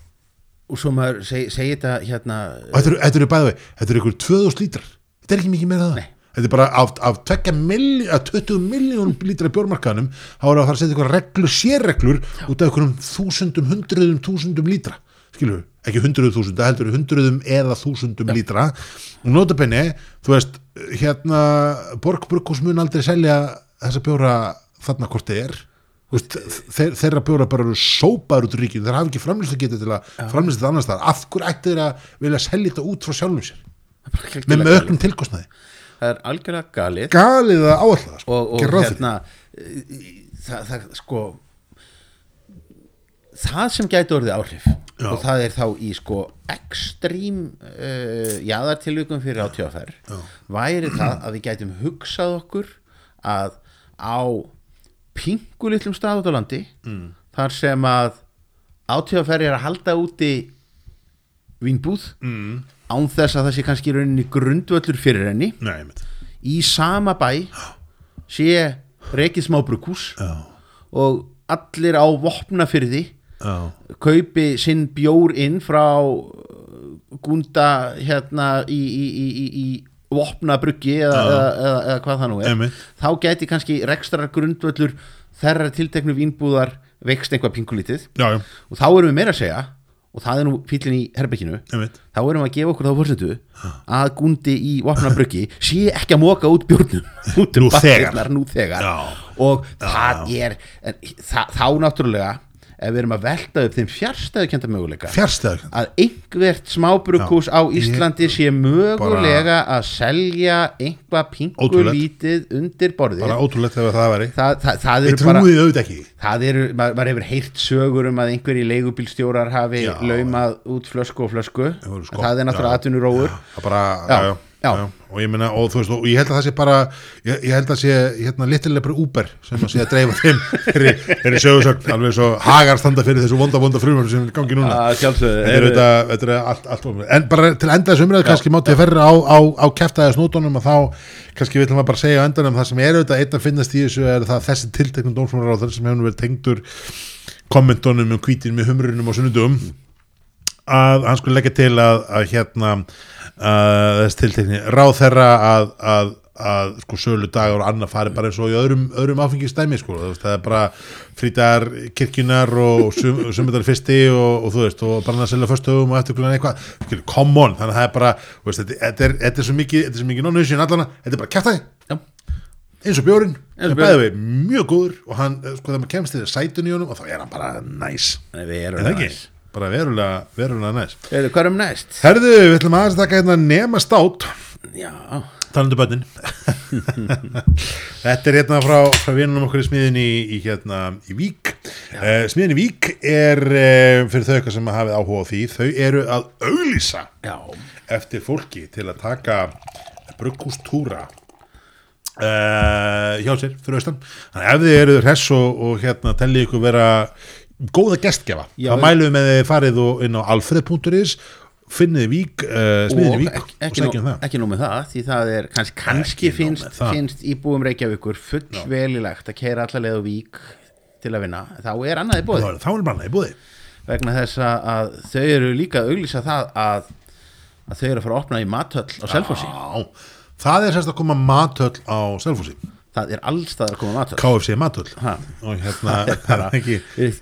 og svo maður seg, segi þetta hérna og þetta eru, þetta eru bæði vei, þetta eru ykkur 2000 lítrar þetta er ekki mikið meira það. Þetta er bara af, af, milli, af 20 miljón lítra bjórmarkaðanum þá er að fara að setja ykkur reglur, sérreglur út af ykkur þúsundum, hundruðum, þúsundum lítra skilur, ekki hundruðum þúsunda heldur hundruðum eða þúsundum lítra. Og notabenni, þú veist hérna, Borg Brukkús mun aldrei selja þessa bjóra þarna hvort þið er. Veist, þeir, þeirra bjóra bara eru sópaður út úr ríkinu, þeir hafa ekki framlýslu getið til að framlýslu þetta annars staðar, af hverju ætti þeir að vilja selja þetta út frá sjálfum sér? Með, með öllum tilkostnaði. Það er algjörlega galið. Galið að áallega sko. og, og hérna það, það sko það sem gæti orðið áhrif Já. og það er þá í sko ekstrím uh, jáðartilvíkum fyrir átjóðaferð væri það að við gætum hugsað okkur að á pingulitlum stað út á landi mm. þar sem að átjóðaferð er að halda úti vínbúð mm. án þess að það sé kannski rauninni grundvöllur fyrir henni Nei, í sama bæ sé reikið smá brukús já, og allir á vopnafyrði já, kaupi sinn bjór inn frá uh, gunda hérna í, í, í, í, í vopnabruggi eða, eða, eða, eða hvað það nú er. Einmitt. þá gæti kannski rekstrar grundvöllur þerra tilteknu vínbúðar veikst einhvað pingulítið já, já, og þá erum við meira að segja og það er nú fýllin í herbygginu þá erum við að gefa okkur þá fórsetu að gundi í vopnabruggi [laughs] sé ekki að móka út bjórnum. Út [laughs] um Nú þegar. nú þegar. Já. og það er það, þá náttúrulega ef við erum að velta upp þeim fjárstæðukenda möguleika fjárstæður að einhvert smábrukús á Íslandi sé mögulega að selja einhvað pingu Ótrúlegt. lítið undir borðið bara ótrúlegt ef það væri það, það, það ég eru bara það eru, maður, maður hefur heyrt sögur um að einhverji leigubílstjórar hafi laumað út flösku og flösku sko- það er náttúrulega já. atvinnurófur það bara, já. já. Og ég meina, og þú veist, og ég held að það sé bara ég, ég held að sé, hérna, litilega bara Uber sem að sé að dreifa þeim þeirri, þeirri sögursögn, alveg svo hagar standa fyrir þessu vonda, vonda frumar sem er í gangi núna. Að sjálfsögðu Þetta er auðvitað, þetta er allt, allt en bara til enda þessu umræðu kannski mátti að ferra á, á, á kæftæða snútonum og þá kannski við ætlum að bara segja á endanum það sem er auðvitað einn að finnast í þessu er það þessi tilteknum dómsmálar á sem hefur verið tengdur kommentunum um hvítin með humrunum og sunnudum að hann skulle leggja til að, að hérna að þess tiltekni ráð þeirra að, að, að sko sölu dagar og annað fari bara eins og í öðrum, öðrum áfengistæmi sko, það er bara frítar kirkjunar og sum, [laughs] sumundar fyrsti og, og þú veist, og bara að selja förstöfum og eftirklunan eitthvað, Skilur, come on þannig að það er bara, veist, þetta, þetta, er, þetta er svo mikið þetta er svo mikið non-nation allana, þetta er bara kæftæði Já. eins og og er bæðið við mjög góður og hann, eh, sko, þegar maður kemst til sætun í honum og þá er hann bara næs Nei, við er erum það ekki? Bara verulega, verulega næs Heyrðu, Hvað erum næst? Herðu, við ætlum aðeins að taka hérna nema stát Já, talandi um bönnin [laughs] Þetta er hérna frá, frá vinunum okkur í smiðin í, í hérna í Vík. Uh, Smiðin í Vík er uh, fyrir þau eitthvað sem hafið áhuga á því þau eru að auglýsa já, eftir fólki til að taka brukkústúra uh, hjá sér fyrir austan. Þannig að ef þið eru hress og, og hérna tellið ykkur vera góða gestgefa Já, við- mælum við með þið farið og inn á alfred.is finnið vík, uh, og vík ekki, og ekki, segjum nú, það. ekki nú með það því það er kannski, kannski finnst, það. finnst íbúum Reykjavíkur fullvelilegt að keira allarleið á vík til að vinna, þá er annað í bóði þá þá er í búði vegna þess að- þau eru líka að auglýsa það að, að þau eru að fara að opna í mathöll á Selfossi. Já, það er sérst að koma matöll á Selfossi það er allstaðar að koma mathöll KFC Ha. og hérna það er það er ekki er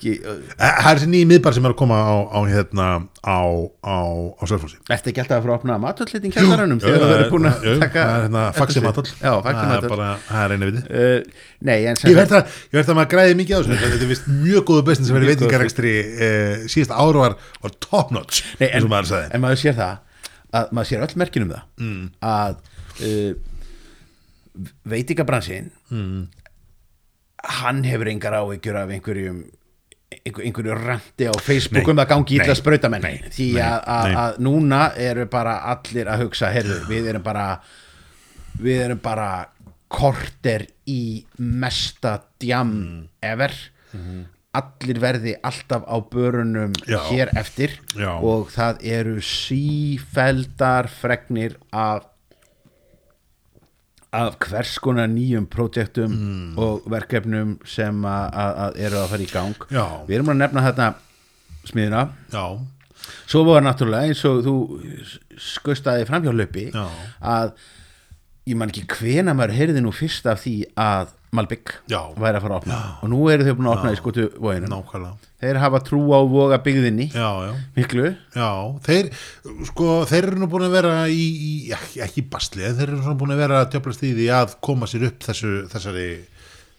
það er þessi nýji miðbar sem er að koma á, á hérna á, á, á Selfossi. Ertu ekki alltaf að fara að opna matöllitin kjallarannum þegar þú verður búin að taka það er hérna faxi faxi það er það er einu viti. Ég verð að, maður græði mikið á þessu. Þetta er vist mjög góðu bestin sem góður. veitingarekstri eh, síðast ára var, var top notch en, maður sér það að maður sér öll merkin um það. Mm. að veitingabransin mm. hann hefur engar áhyggjur af einhverjum einhver, einhverju randi á Facebook Nei, um að gangi sprautamenn. Nei, því að, núna eru bara allir að hugsa heyrðu, við erum bara við erum bara korter í mesta djam ever. Allir verði alltaf á börunum Já. hér eftir Já. og það eru sífeldar fregnir af af hvers konar nýjum projektum og verkefnum sem að, eru að fara í gang Já. við erum að nefna þetta smiðina Já, svo var náttúrulega eins og þú skustaði framhjálöpi Já. að ég man ekki hvena maður heyrði nú fyrst af því að Malbygg Já. væri að fara að opna. Og nú eru þau búin að opna í skotu vóginum þeir hafa trú á voga byggðinni Já, já. Miklu. Já, þeir, sko, þeir eru nú búin að vera í, í ekki, ekki basli, þeir eru búin að vera að tjöflast í því að koma sér upp þessu, þessari,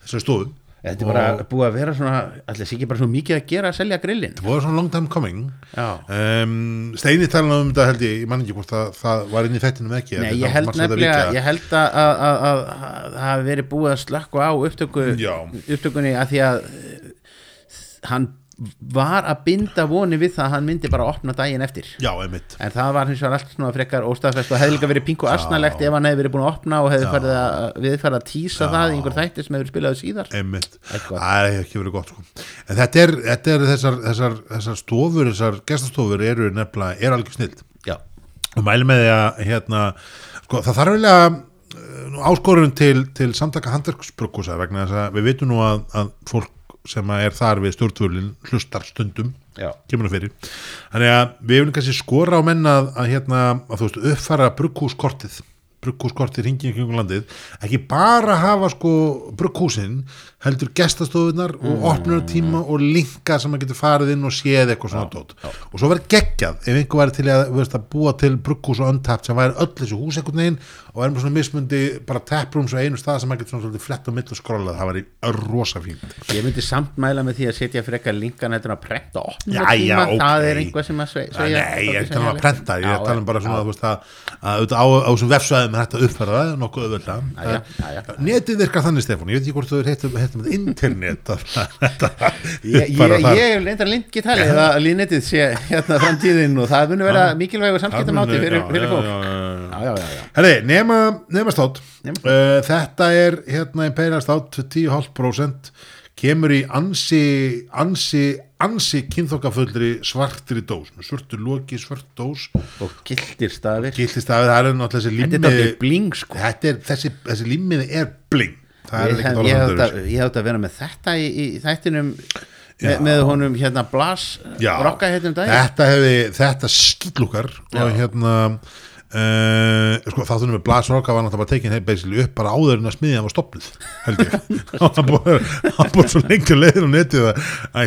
þessari stofu. Þetta er bara búið að vera svona allir sé ekki bara svo mikið að gera að selja grillin Það voru svona long time coming. Um, Steini talaði um þetta held ég, ég man ekki hvort það, það var inn í þættinum ekki. Nei, ég held nefnilega, ég held að að- að- að að það hafi verið búið að slökka á upptöku, upptökunni að því að eh, hann var að binda voni við það að hann myndi bara opna daginn eftir. Já, en það var hins vegar allt svona frekar óstafest og hefði líka verið pingu asnalegt ef hann hefði verið búin að opna og hefði farið að, við farið að tísa það í einhver þætti sem hefur spilað síðar. Það er ekki verið gott, sko. En þetta er, þetta er þessar, þessar, þessar stofur, þessar gestastofur eru nefnilega, er alveg snild. Já, og mæli með því að hérna, sko, það þarf vel að áskorun til, til samtaka handverksbrukkúsa vegna þess að við vitum nú að, að fólk sem er þar við stjórnvölin hlustar stundum kemur það fyrir. Þannig að við viljum kannski skora á menna að, að, hérna, að þú veist, uppfæra brugghúskortið brugghúskortið ringið kringum landið ekki bara hafa sko brugghúsin heldur gestastofunar og opnunartíma og linka sem maður getur farið inn og séð eitthvað svona tótt og svo verður geggjað ef einhver væri til að, veist, að búa til brugghús og untapt sem væri öll þessu hús einhvern veginn og verður með svona mismundi bara taprooms á einu stað sem maður getur svona svolítið flett á mill og skrollað, það væri rosa fínt. Ég myndi samt mæla með því að setja frekar linkan þetta að prenta opna Já, já, tíma, það er einhvað sem að sve- Ja, sveigja nei, ég er ekki að prenta, ég um vefsvæðum er hægt að uppfæra það nokkuð Jæja, jæja. netið virkar þannig Stefán, ég veit ekki hvort þú heitum internet [laughs] að- þetta ég, bara ég, hef leintar lengi talið að línettið [laughs] sé hérna framtíðin og það muni vera mikilvægur samskiptamáti fyrir, fólk. Herri, nema, nema státt uh, Þetta er hérna Imperial státt 10,5% kemur í ansi ansi, ansi kynþokkafullri svartri dós með svörtu loki, svört dós. Og gildir stafir. Að það er náttúrulega þessi þetta er limmiði þetta bling sko. Er, þessi, þessi limmiði er bling. Það er ég, hef, ég, öðruvísi. hef, ég hef að vera með þetta í, í þættinum með, með honum hérna Blas rokka hérna um daginn. Þetta þetta skillúkar og hérna Uh, sko þáttunum með Blas Rokka var náttúrulega bara tekin heim basically upp bara áður en að smiðja var stoppuð held ég. [laughs] [laughs] Hann búið hann svo lengi að leiðin á netið að,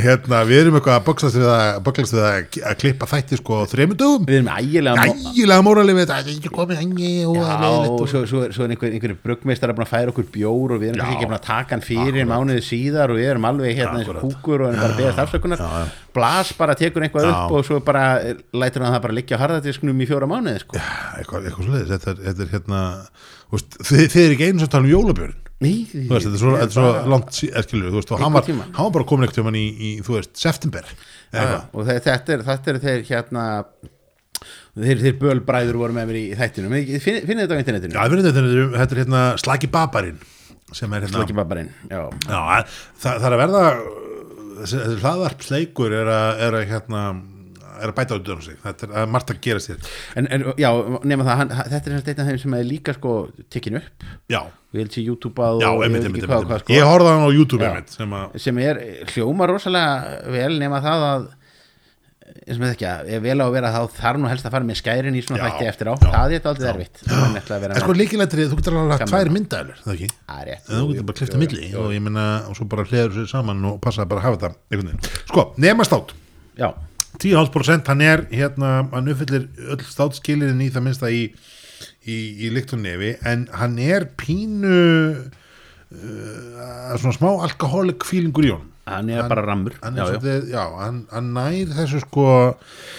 hérna við erum eitthvað að böglast við að, böglast við að, að klippa þætti sko á þremur dögum. Við erum ægilega ægilega móralið við þetta það er ekki komið engi og Já, er og svo, svo, svo er einhver, einhverju bruggmeistar að færa okkur bjór og við erum Já. ekki búin að taka hann fyrir mánuði síðar og við erum alveg hérna eins og kúkur og erum bara að beða þafsökunar Blas bara tekur einhvað Já. upp og svo bara lætur hann það bara liggja á harðadisknum í fjóra mánuði sko. eitthvað, eitthvað svo leiðis þetta, er- þetta er hérna veist, þið, þið er ekki einu sem tala um jólabjörn Ný, þú veist, þetta er svo, þetta er svo langt sí- eh, þú veist, og hann var, Einhvern tímann. hann var bara komin ekkert um hann í, í, þú veist, september eða Já, eitthvað. og þe- þetta er, þetta er þeir hérna þeir, þeir bölbræður voru með mér í þættinum finnið finn þetta á internetinu Já, þetta er, þetta er hérna Slaki Babarinn sem er hérna Slokki babbarinn já. Já, það, það er að verða þessi, þessi hlaðvarp sleikur er að, er að hérna er að bæta út um sig, þetta er að margt að gerast hér. En, en já, nema það, hann, þetta er semst einn af þeim sem er líka sko tekin upp. Já, og ég held sér YouTube-að já, einmitt, hvað einmitt. Ég sko, horfði á hann á YouTube Já. sem að, sem er hljóma rosalega vel nema það að eins og með ekki að vel á að vera þá þarf nú helst að fara með skærin í svona Já, þætti eftir á já, það er aldrei erfitt það er að sko líkilegtri, þú getur alveg að Gaman. tvær myndælur, það ekki? Það rétt, En þú getur bara klifta jú, milli jú. og ég menna, og svo bara hliður sér saman og passa bara að hafa þetta einhvern veginn. Sko, nema stát já, 10,5% hann er hérna, hann uppfyllir öll státskilirinn í það minnsta í, í, í lykt og nefi en hann er pínu uh, svona smá alkoholik feelingur í honum hann er bara rammur. Hann, já, er já. svolítið, já, hann, hann nær þessu sko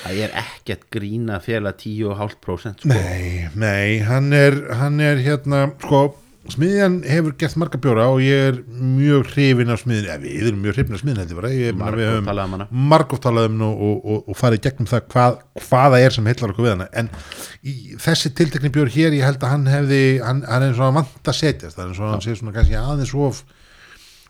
það er ekkert grína félag 10,5% sko. nei, nei, hann er hann er hérna, sko smiðjan hefur gert marga bjóra og ég er mjög hrifin af smiðin eða við erum mjög hrifin af smiðin heldur bara. Ég, meina, við höfum talað um og, og, og, og farið gegnum það hvað, hvaða er sem heillar okkur við hana. En í þessi tiltekni bjór hér ég held að hann hefði, hann, hann er svona vant að setjast, það er svona, hann sé svona kannski aðeins of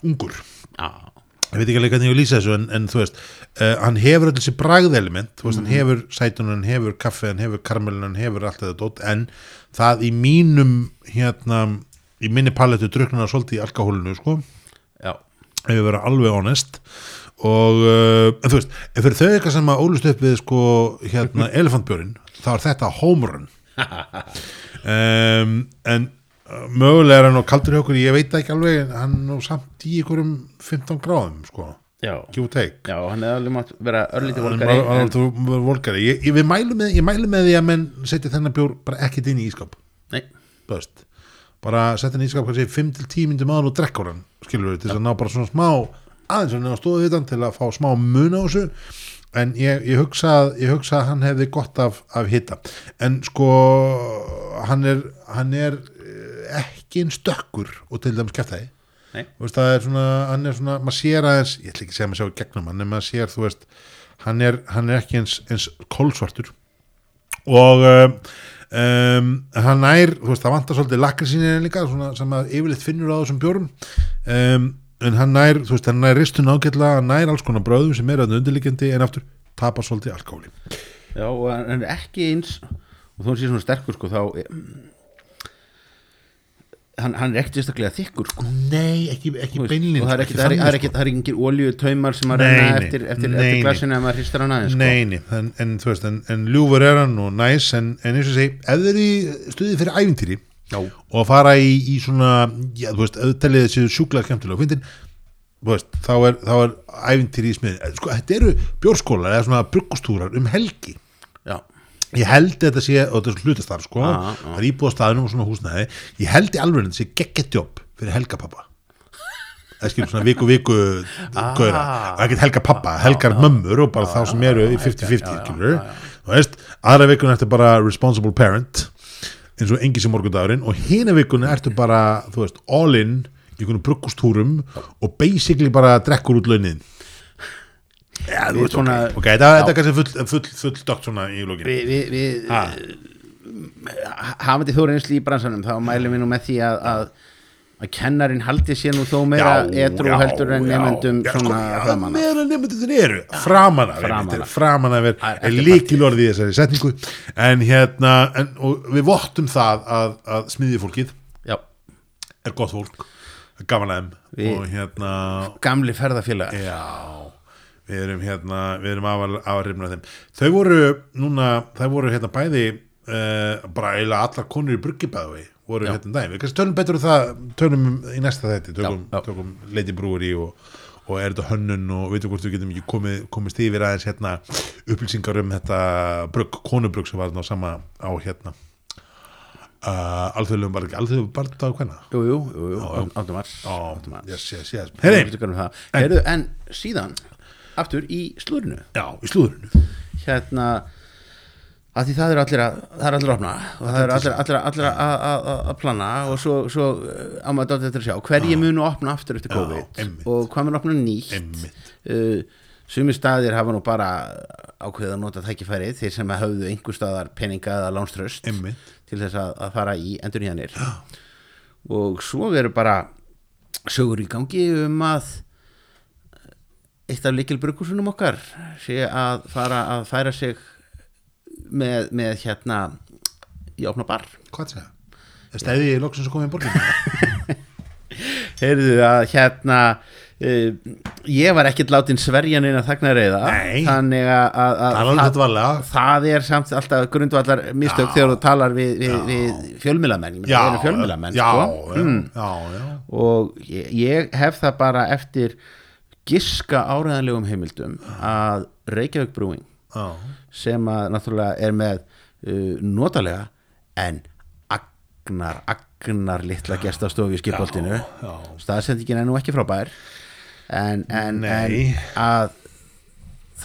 ungur. Já, ég veit ekki alveg hvernig ég vil lýsa þessu en, en þú veist, uh, hann hefur öll þessi bragðelement, þú veist, hann hefur sætun hann hefur kaffi, hann hefur karmelin hann hefur allt þetta dót, en það í mínum hérna, í minni palettu druknar svolítið í alkohólinu sko, já, ef ég vera alveg honest. Og, uh, en þú veist ef fyrir þau eitthvað sem að ólust upp við sko hérna [laughs] elefantbjörn, þá er þetta homerun um, [laughs] en mögulega er hann á kaldur hjá okkur, ég veit ekki alveg en hann er nú samt í ykkurum 15 gráðum sko, já. Já, hann er alveg mátt vera örlítið Hann volkari er en, alveg volgari. Ég, ég, við mælum með, ég mælum með því að menn setja þennan bjór bara ekkert inn í ískap veist bara setja hann í ískap kannski 5-10 myndum áður og drekka hann skilur við, til þess að ná bara svona smá aðeins að stóða við hann til að fá smá mun á þessu. En ég, ég, hugsa, að- ég hugsa að hann hefði gott af, af hitta en sko hann er, hann er ekki einn stökkur og til dæmis kæftæði Þú það er svona, hann er svona, maður sér aðeins, ég ætla ekki að segja að maður sjá gegnum hann, en maður sér, þú veist, hann er, hann er ekki eins, eins kólsvartur og um, um, hann nær, þú veist, það vantar svolítið lakrisinni líka, svona sem að yfirleitt finnur á þessum bjórum. Um, en hann nær, þú veist, hann nær ristun ágætla, hann nær alls konar bröðum sem er að undirliggjandi en aftur tapar svolítið alkáli. já, er ekki eins og hann sé svona sterkur sko þá hann, hann er ekkert sérstaklega þykkur sko. nei, ekki, ekki beinlín og það er ekki, það er, ekki, það er ekki olíu taumar sem að Nei, renna nei, eftir, eftir, nei, eftir nei. glasinu ef maður hristar hann aðeins sko. Nei, nei, en, en, þú veist, en, en ljúfur er hann og næs, en, en eins og segi, ef þið eru í stuði fyrir ævintýri Já. og að fara í, í svona, já, þú veist, telið þessi sjúklega skemmtilega og fyndin, þú veist, þá er, þá er ævintýri í smiðin. Sko, þetta eru bjórskólar eða svona bruggustúrar um helgi. Já, Ég held þetta sé, og þetta er svona hlutastar, sko, Ah, ah. það er íbúða staðnum og svona húsnæði, ég held í alveg þetta sé gegget jobb fyrir helgapappa. Það skilur svona viku viku Ah. gauðra, og ekkert helga pappa, helgar mömmur og bara þá sem eru í 50-50 skilur, þú veist, aðra vikun ertu bara responsible parent eins og engi sem morgundagurinn og hina vikun ertu bara, þú veist, all in í einhvern bruggustúrum og basically bara drekkur út launin Veist, svona- ok, þetta þetta er kannski full, full, full dokt svona í lókinu við, við, við Ha. hafandi þú reynsli í bransanum þá mælum við nú með því að, að að kennarin haldi sér nú þó meira edru heldur en nefndum svona framan af. meðan nefndum eru framan af Framan einmitt, af. framan af er, Það er er eftir líkilorði í þessari setningu. En hérna en, og við vottum það að, að smiðið fólkið Já, er gott fólk gaman að þeim Við- og hérna gamli ferðafélag já við erum hérna við erum hrifnir af þeim. Þau voru núna þau voru hérna bæði uh, bara eiginlega allar konur í bruggibæði voru Já. hérna um daginn. Við kannski tölum betur um það tölum um í næsta þetti tökum, tökum Lady Brewery og, og er þetta hönnun og veitum hvort við getum ekki komið, komist yfir aðeins hérna upplýsingar um þetta brugg, konubrugg sem var þarna á sama á hérna. Uh, alþjóðlegum var ekki alþjóðlegum bara á hvenna Jú, jú, jú, jú, áttum mars. Á, áttum mars. yes, yes, yes. Herri, Heyrðu, en síðan aftur í slúrinu já, í slúðurinu hérna að því það er allir að það er allir að opna og það er allir, allir, allir að- að að- að plana og svo, svo á maður dátt eftir að sjá hverji munu opna aftur eftir Já, COVID einmitt. og hvað mun opna nýtt. Uh, sumi staðir hafa nú bara ákveðið að nota tækifærið þeir sem höfðu einhver staðar peninga eða lánströst til þess að, að fara í endur hannir og svo eru bara sögur í gangi um að eitt af líkil brukusunum okkar sé að fara að færa sig með, með hérna í opna bar hvað segja? stæði ég loksins að koma í borginu [laughs] heyrðu að hérna uh, ég var ekkert látin sverjan inn að þagna reyða þannig að, að Það það er samt alltaf grundvallar mistök Já. þegar þú talar við, við, við fjölmilamenn við erum fjölmilamenn já, sko. já, Mm. og ég, ég hef það bara eftir giska áræðanlegum heimildum að Reykjavík Brewing já. sem að náttúrulega er með uh, notalega en agnar, agnar litla gestastofi í skipoltinu já. staðsendingin er nú ekki frábær en, en, en að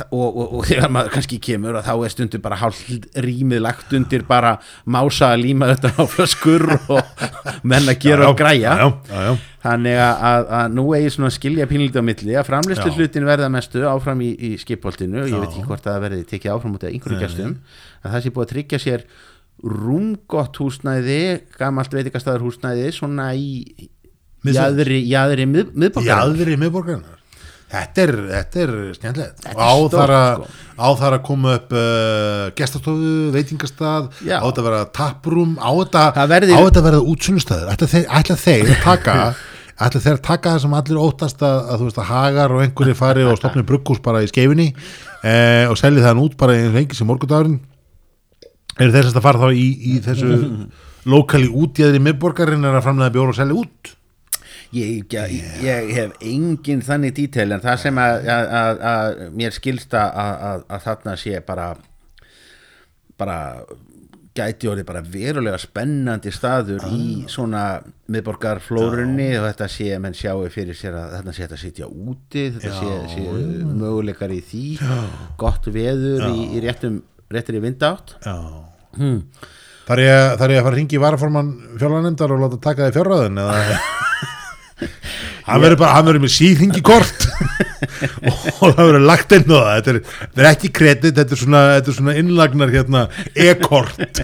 og, og, og þegar maður kannski kemur þá er stundur bara hálf rýmið lagt undir bara mása að líma þetta á flöskur og menn að gera og græja. Já, já, já. þannig að, að, að nú eigi svona skilja pínlítið á milli að framlistu hlutin verða mestu áfram í, í skipholtinu. Ég veit ekki hvort að það verði tekið áfram út af einhverju gestum. að það sé búið að tryggja sér rúmgott húsnæði gamalt veitingastæður húsnæði svona í Miðsvæðis. jaðri, jaðri mið, miðborgar Jaðri miðborgarinnar Þetta er, þetta er skemmtilegt og á stórt, þar að, sko. á þar að koma upp uh, gestastofu, veitingastað Já. á þetta að vera taprúm á þetta, verði- að vera útsölustæður ætla þeir, að taka [laughs] ætla þeir að taka það sem allir óttast að, að þú veist að hagar og einhverju fari og stopni bruggús bara í skeifinni eh, og selji það út bara eins og engi sem morgundagurinn eru sérst að fara þá í, í þessu [laughs] lokali útjæðri miðborgarinn er að framlega bjóra og selja út ég, ég, ég hef engin þannig dítel en það sem að, að, að, að mér skilsta að, að, að þarna sé bara bara gæti orðið bara verulega spennandi staður í svona miðborgarflórunni. Og þetta sé, menn sjáu fyrir sér að þetta sé þetta sitja úti þetta sé, sé möguleikar í því. Gott veður í, í réttum réttir í vindátt. Já. Hmm. Þar þar ég að fara að ringi í varaformann fjárlanemndar og láta taka þið fjárraðin eða [laughs] hann verður bara, hann verður með síðhingi kort. [laughs] Og það verður lagt inn á það. Þetta er, þetta er ekki kredit, þetta er svona, þetta er svona innlagnar hérna e-kort.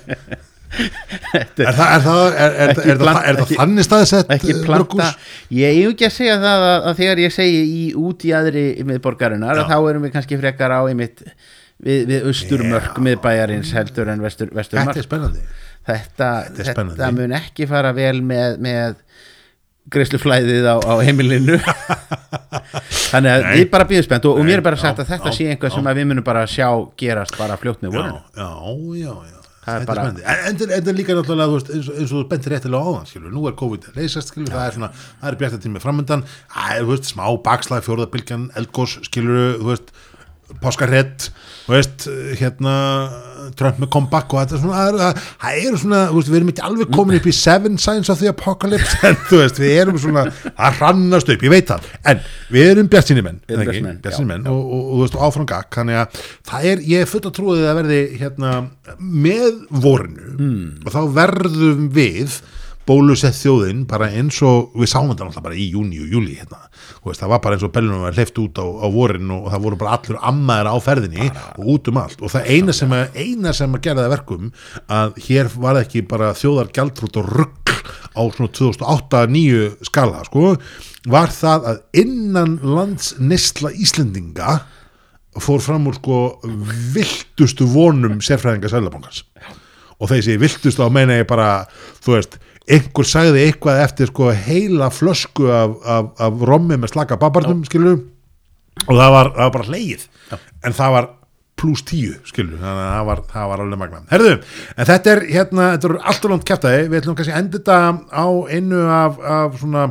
Er það, er er, er, er, er, er þannig staðsett ekki eh, planta, ég er ekki að segja það að, að þegar ég segi í út í aðri miðborgarinnar að þá erum við kannski frekar á einmitt við, við austurmörk miðbæjarins heldur en vestur, Þetta vesturmörk. er spennandi. Þetta, Þetta þetta mun ekki fara vel með, með greiðsluflæðið á, á heimilinu þannig að Nei. við bara býðum spennt og, og mér er bara sagt að þetta já, sé einhver já. sem við munum bara sjá gerast bara fljótt með já, vorinu já, já, já. Það bara-. En þetta er líka náttúrulega, veist, eins, og- eins og þú bentir réttilega á það, skilur, nú er COVID að leysast, skilur, það er svona, það er bjarta tími framöndan, það er, veist, smá bakslag, fjóraðabilgjan, eldgós, skilur, þú veist, páskarrett, þú veist, hérna, Trump með comeback og þetta er svona, það er- eru svona, veist, við erum ekki alveg komin upp í seven signs of the apocalypse, en þú veist, við erum svona, að hrannast upp, ég veit það, en við erum bjartinni menn, bjartsýnir menn, og, og, og, þú veist, áfram gakk, þannig að það er, ég er full að trúið að verði, hérna, með vorinu Hmm. og þá verðum við bólusett þjóðin bara eins og við sáum þetta náttúrulega bara í júni og júli hérna. Veist, það var bara eins og bellunum var hleyft út á, á vorin og það voru bara allur ammaðir á ferðinni og út um allt og það eina sem að, eina sem að gera það verkum að hér var ekki bara þjóðar gjaldrút og rugg á svona 2008-2009 skala sko, var það að innan lands nesla Íslendinga fór fram úr sko viltustu vonum sérfræðinga Sælabankans og þessi viltustu á meina ég bara þú veist, einhver sagði eitthvað eftir sko heila flösku af, af, af rommi með slaka babarnum skilu og það var, það var bara hleið en það var pluss tíu skilu, þannig að það var, það var alveg magna herðu, en þetta er hérna þetta er allt og langt kæftæði, við ætlum kannski að enda þetta á einu af, af svona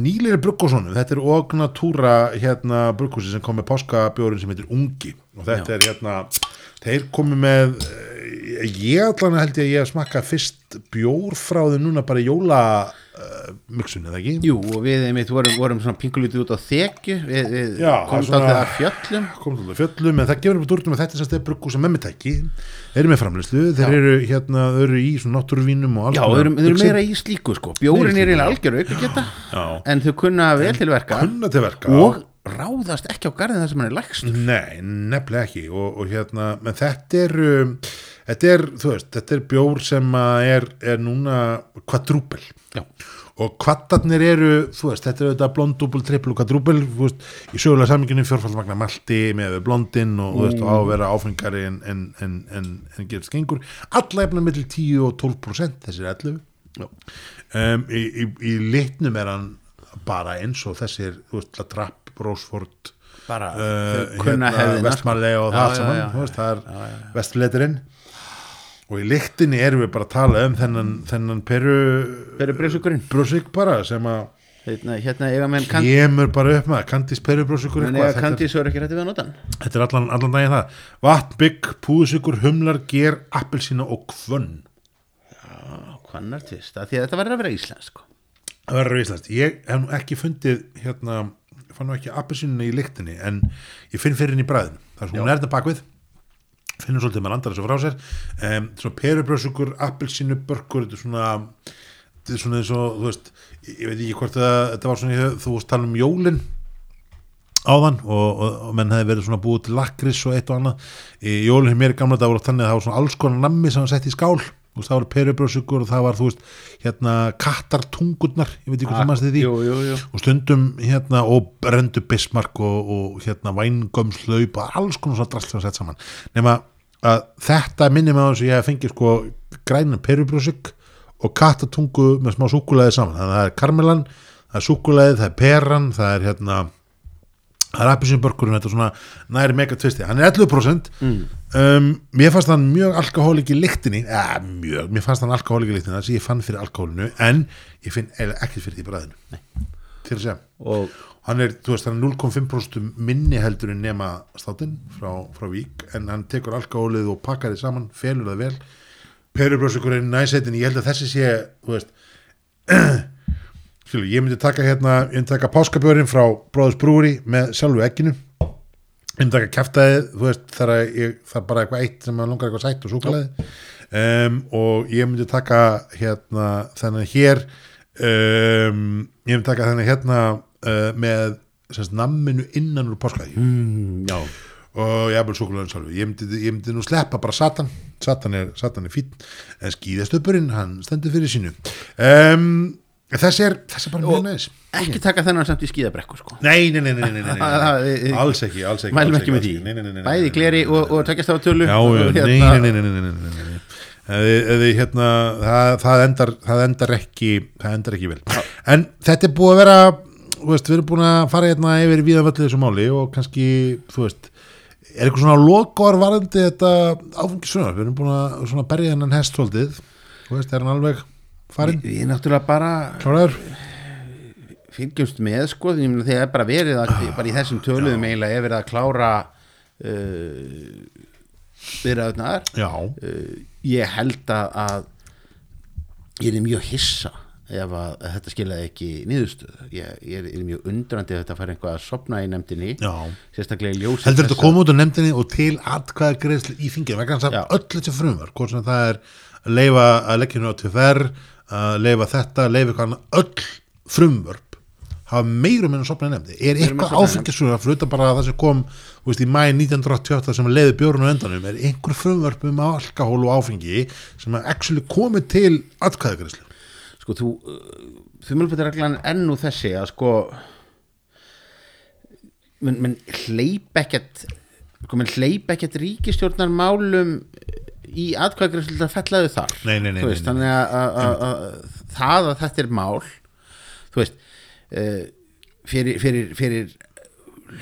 nýlir bruggosónum þetta er Ognatúra hérna bruggósi sem kom með páskabjórin sem heitir Ungi. Og þetta er hérna þeir komu með eh, ég allan held ég að ég að smakka fyrst bjór frá þau núna bara í jóla uh, eða ekki? Jú, og við einmitt vorum, vorum svona pingulítið út á þekju við, við svona- svona... að fjöllum. komum til fjöllum, en það gefur upp úr að þetta er stið bruggu sem memmitæki. Þeir eru með framleyslu, þeir eru hérna þau eru í svona náttúruvínum og alls Já, þau eru, eru meira í slíku sko. Bjórin er eiginlega algjör auka geta Já. En þau kunna vel til verka kunna til verka. Og ráðast ekki á garðin þar sem hann er lægst Nei, nefnilega ekki. Og, og hérna, menn þetta er um, þetta er, þú veist, þetta er bjór sem er, er núna kvadrúbel Já. og kvattarnir eru, þú veist, þetta er auðvitað blondúbel, trippel og kvadrúbel, þú veist í sögulega saminginu fjórfaldmagna malti með blondin og veist, og á að vera áfengari en, en, en, en, en gerist gengur. Alla efna millir 10 og 12% þessir 11 um, í, í, í litnum er hann bara eins og þessir, þú veist, La Trapp, Rósford Bara, uh, hefðina, sko. vestmarlega og það já, saman veist, það er vestfleturinn og í lyktinni erum við bara að tala um þennan, þennan peru Peru brjósukurinn brúsik bara sem að Hérna, hérna eiga menn kan, kemur bara upp með kandís peru brúsikur menn eiga kandís er ekki rætti við að nota þetta er allan, allan daginn það. Vatn, bygg, púðusikur, humlar, ger appelsína og kvönn Hvannar tvist, að því að þetta verður að vera íslensk sko. það verður í Íslands ég hef nú ekki fundið hérna, fann nú ekki appelsínuna í lyktinni en ég finn fyrir henni í bræðinu er svona hún er þetta bakvið finnur svolítið með landar þessu frá sér. Um, svona perubröðsugur, appelsínu, börkur þetta er svona þetta er svona eins og, þú veist, ég veit ekki hvort það, þetta var svona, þú veist, tala um jólin áðan og, og, og menn hefði verið svona búið til lakris og eitt og annað. Í jólin hér mér í gamla dag voru þannig að það var svona alls konar nammi sem var sett í skál. Veist, það voru perubröðsugur og það var, þú veist, hérna kattartungurnar, ég veit ekki hvað það mannst því. Jú, jú, jú. Og stundum hérna og brendu bismark og, og hérna vængömslaup og alls konar svona drast sem var sett saman. Nema að þetta minnir mig á þess að ég hef fengið sko grænan perubrúsik og kattatungu með smá súkulæði saman. Þannig að það er karmelan, það er súkulæði það er peran, það er hérna það er appisínbörkurinn, þetta er svona næri mega tvisti, hann er 11% mm. um, mér fannst hann mjög alkohólik í lyktinni, eða mjög. Mér fannst hann alkohólik í lyktinni, þess að ég fann fyrir alkohólinu en ég finn ekkert fyrir því bræðinu Nei. til að segja. Og hann er, þú veist, hann er 0,5% minni heldur en nema státinn frá, frá Vík, en hann tekur alkohólið og pakkar þið saman, felur það vel. Perubröðsugur er næsætin ég held að þessi sé, þú veist [clears throat] skilu, ég myndi taka hérna ég myndi taka páskabjörinn frá Bróðus Brúri með sjálfu ekkinu ég myndi taka kæftæðið, þú veist þar ég, það er bara eitthvað eitt sem maður langar eitthvað sætt og súkulæði um, og ég myndi taka hérna þennan hér. Um, ég myndi taka þennan hérna uh, með semst, namminu innan úr páskaði mm, og ég súkulæðin sjálfu ég myndi, ég myndi nú sleppa bara Satan Satan er, Satan er fín en skýðastöpurinn, hann stendur fyrir sínu um, þessi er er bara mjög næs Ekki taka þennan samt í skíðabrekku sko Nei, nei, nei, nei, nei, alls ekki, alls ekki Mælum ekki með því nei, nei, nei, nei, nei, Bæði gleri og, og takjast á tölu Já, já, nei, hérna- nei, nei, nei, nei, nei, nei, nei, nei. eði, eði, hérna, það, það, endar, það endar ekki það endar ekki vel en þetta er búið að vera veist, við erum búin að fara hérna yfir viðanvöldu þessu máli og kannski, þú veist er eitthvað svona lokor varandi þetta áfengisuna, við erum búin að svona berja hennan hesthóldið, þú veist, er hann alveg farin, Við náttúrulega bara kláraður fylgjumst með sko því að það er bara verið að, bara í þessum töluðum eiginlega er verið að klára uh, já, uh, ég held að, að ég er mjög hissa ef að, að þetta skilaði ekki niðurstöð ég, ég er, er mjög undrandi ef þetta fær eitthvað að sopna í nefndinni já. sérstaklega í ljósi heldur þetta að koma út á nefndinni og til atkvæða greiðslu í þinginu vegna þess að öll þessi frumvar hvort sem það er að leifa að leggja nú á TFR að leifa þetta, leifa eitthvað öll frumvörp hafa meirum en að sopna í nefndi er að eitthvað áfengisur að fruta bara að það sem kom veist, í mæ 1988 sem leiði bjórn á endanum? Er einhver frumvörp um alkohól og áfengi sem að actually komið til atkvæða greiðslu sko þú þumulbyrðarreglan er ennú þessi að sko menn men hleyp ekkert sko menn hleyp ekkert ríkistjórnar málum í atkvæðgræslu að fellaðu þar Nei, nei, nei, veist, þannig að það að þetta er mál þú veist uh, fyrir, fyrir, fyrir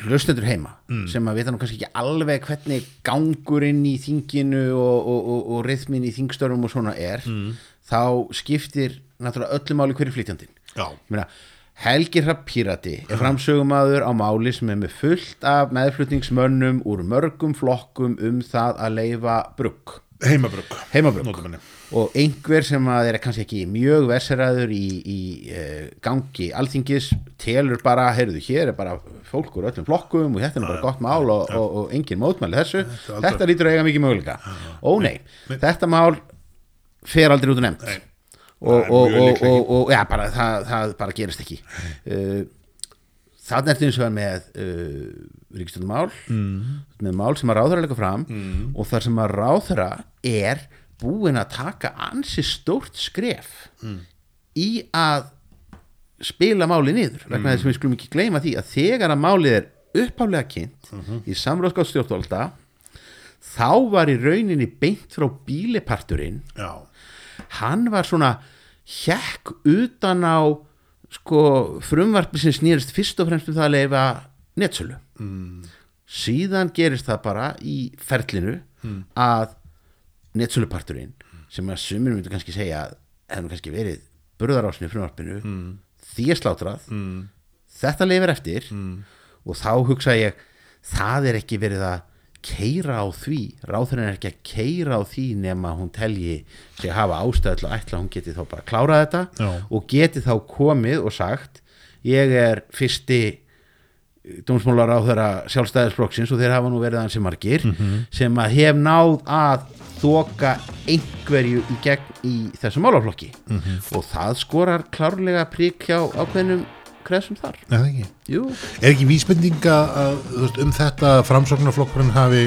hlustendur heima Mm. sem að vita nú kannski ekki alveg hvernig gangurinn í þinginu og, og, og, og rithmin í þingstörfum og svona er Mm. þá skiptir náttúrulega öllu máli hverju meina, Helgi Hrapp Pírati er framsögumadur á máli sem er með fullt af meðflutningsmönnum úr mörgum flokkum um það að leifa brugg, heimabrugg. Heimabrugg. Og einhver sem að er kannski ekki mjög verseraður í, í uh, gangi alþingis telur bara, heyrðu, hér er bara fólk úr öllum flokkum og þetta er bara gott mál og, og, og engin mótmæli þessu. Þetta, lítur að eiga mikið möguleika. Ó nei, þetta mál fer aldrei út og, er og, og, og, ja, bara, það, það bara gerist ekki uh, þannig ertu eins og með uh, ríkstjóðumál mm. með mál sem að ráðherra leika fram mm. og þar sem að ráðherra er búin að taka ansi stórt skref mm. í að spila máli niður vegna þess að við skulum ekki gleyma því að þegar að málið er upphálega kynnt í samráðskátt stjórnvalda þá var í rauninni beint frá bíliparturinn já, hann var svona hjekk utan á sko frumvarpi sem snýrist fyrst og fremst um það að leifa netsölu mm. síðan gerist það bara í ferlinu að netsöluparturinn sem að sumir myndu kannski segja að nú kannski verið burðarásinu frumvarpinu mm. því er slátrað mm. þetta leifir eftir og þá hugsa ég það er ekki verið að keira á því ráðurinn er ekki að keira á því nema hún telji sig að hafa ástæð til að ætla að hún geti þá bara klárað þetta Já. og geti þá komið og sagt ég er fyrsti dómsmálar á þeirra sjálfstæðisflokksins og þeir hafa nú verið ansi margir sem að hef náð að þoka einhverju í gegn í þessu málaflokki. Og það skorar klárlega prík hjá ákveðnum kreðsum þar. Eða ekki? Er ekki vísbendinga að, veist, um þetta framsóknarflokkurinn hafi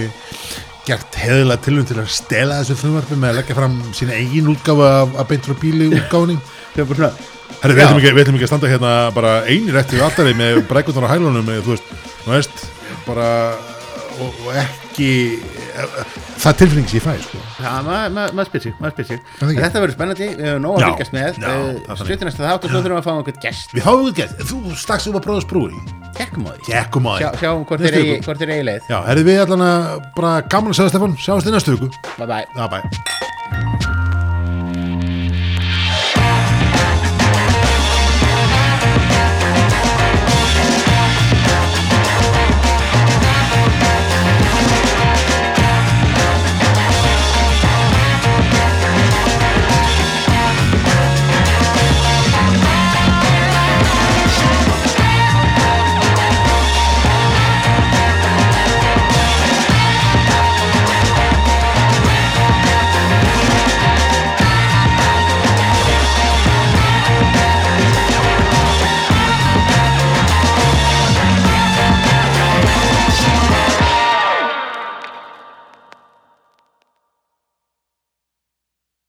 gert heðilega tilvæm til að stela þessu frumvarpi með að leggja fram sína eigin útgáfa af, af beint frá bíli svona [laughs] Herri, við ætlum ekki, ekki að standa hérna bara einir eftir við allari með brekundar á hælunum með, þú veist, þú veist bara og, og ekki það er tilfinning sem ég fæ sko. Já, maður ma ma spyr sig, maður spyr er ekki. Þetta verður spennandi, við höfum nóg að fylgjast með. Já, það er þannig. Slutin næsta þátt og svo þurfum við að fá einhvern gest. Við fáum við gett, þú stakst um að bróða sprúi Tekkum á því. Gekkum á Sjá, því Sjáum hvort Næstu þeir eigi viku. hvort þeir eigi leið. Já, herri við allan að bara gaman að segja Stefán, sjáumst í næstu viku. Bye bye. Já, bæ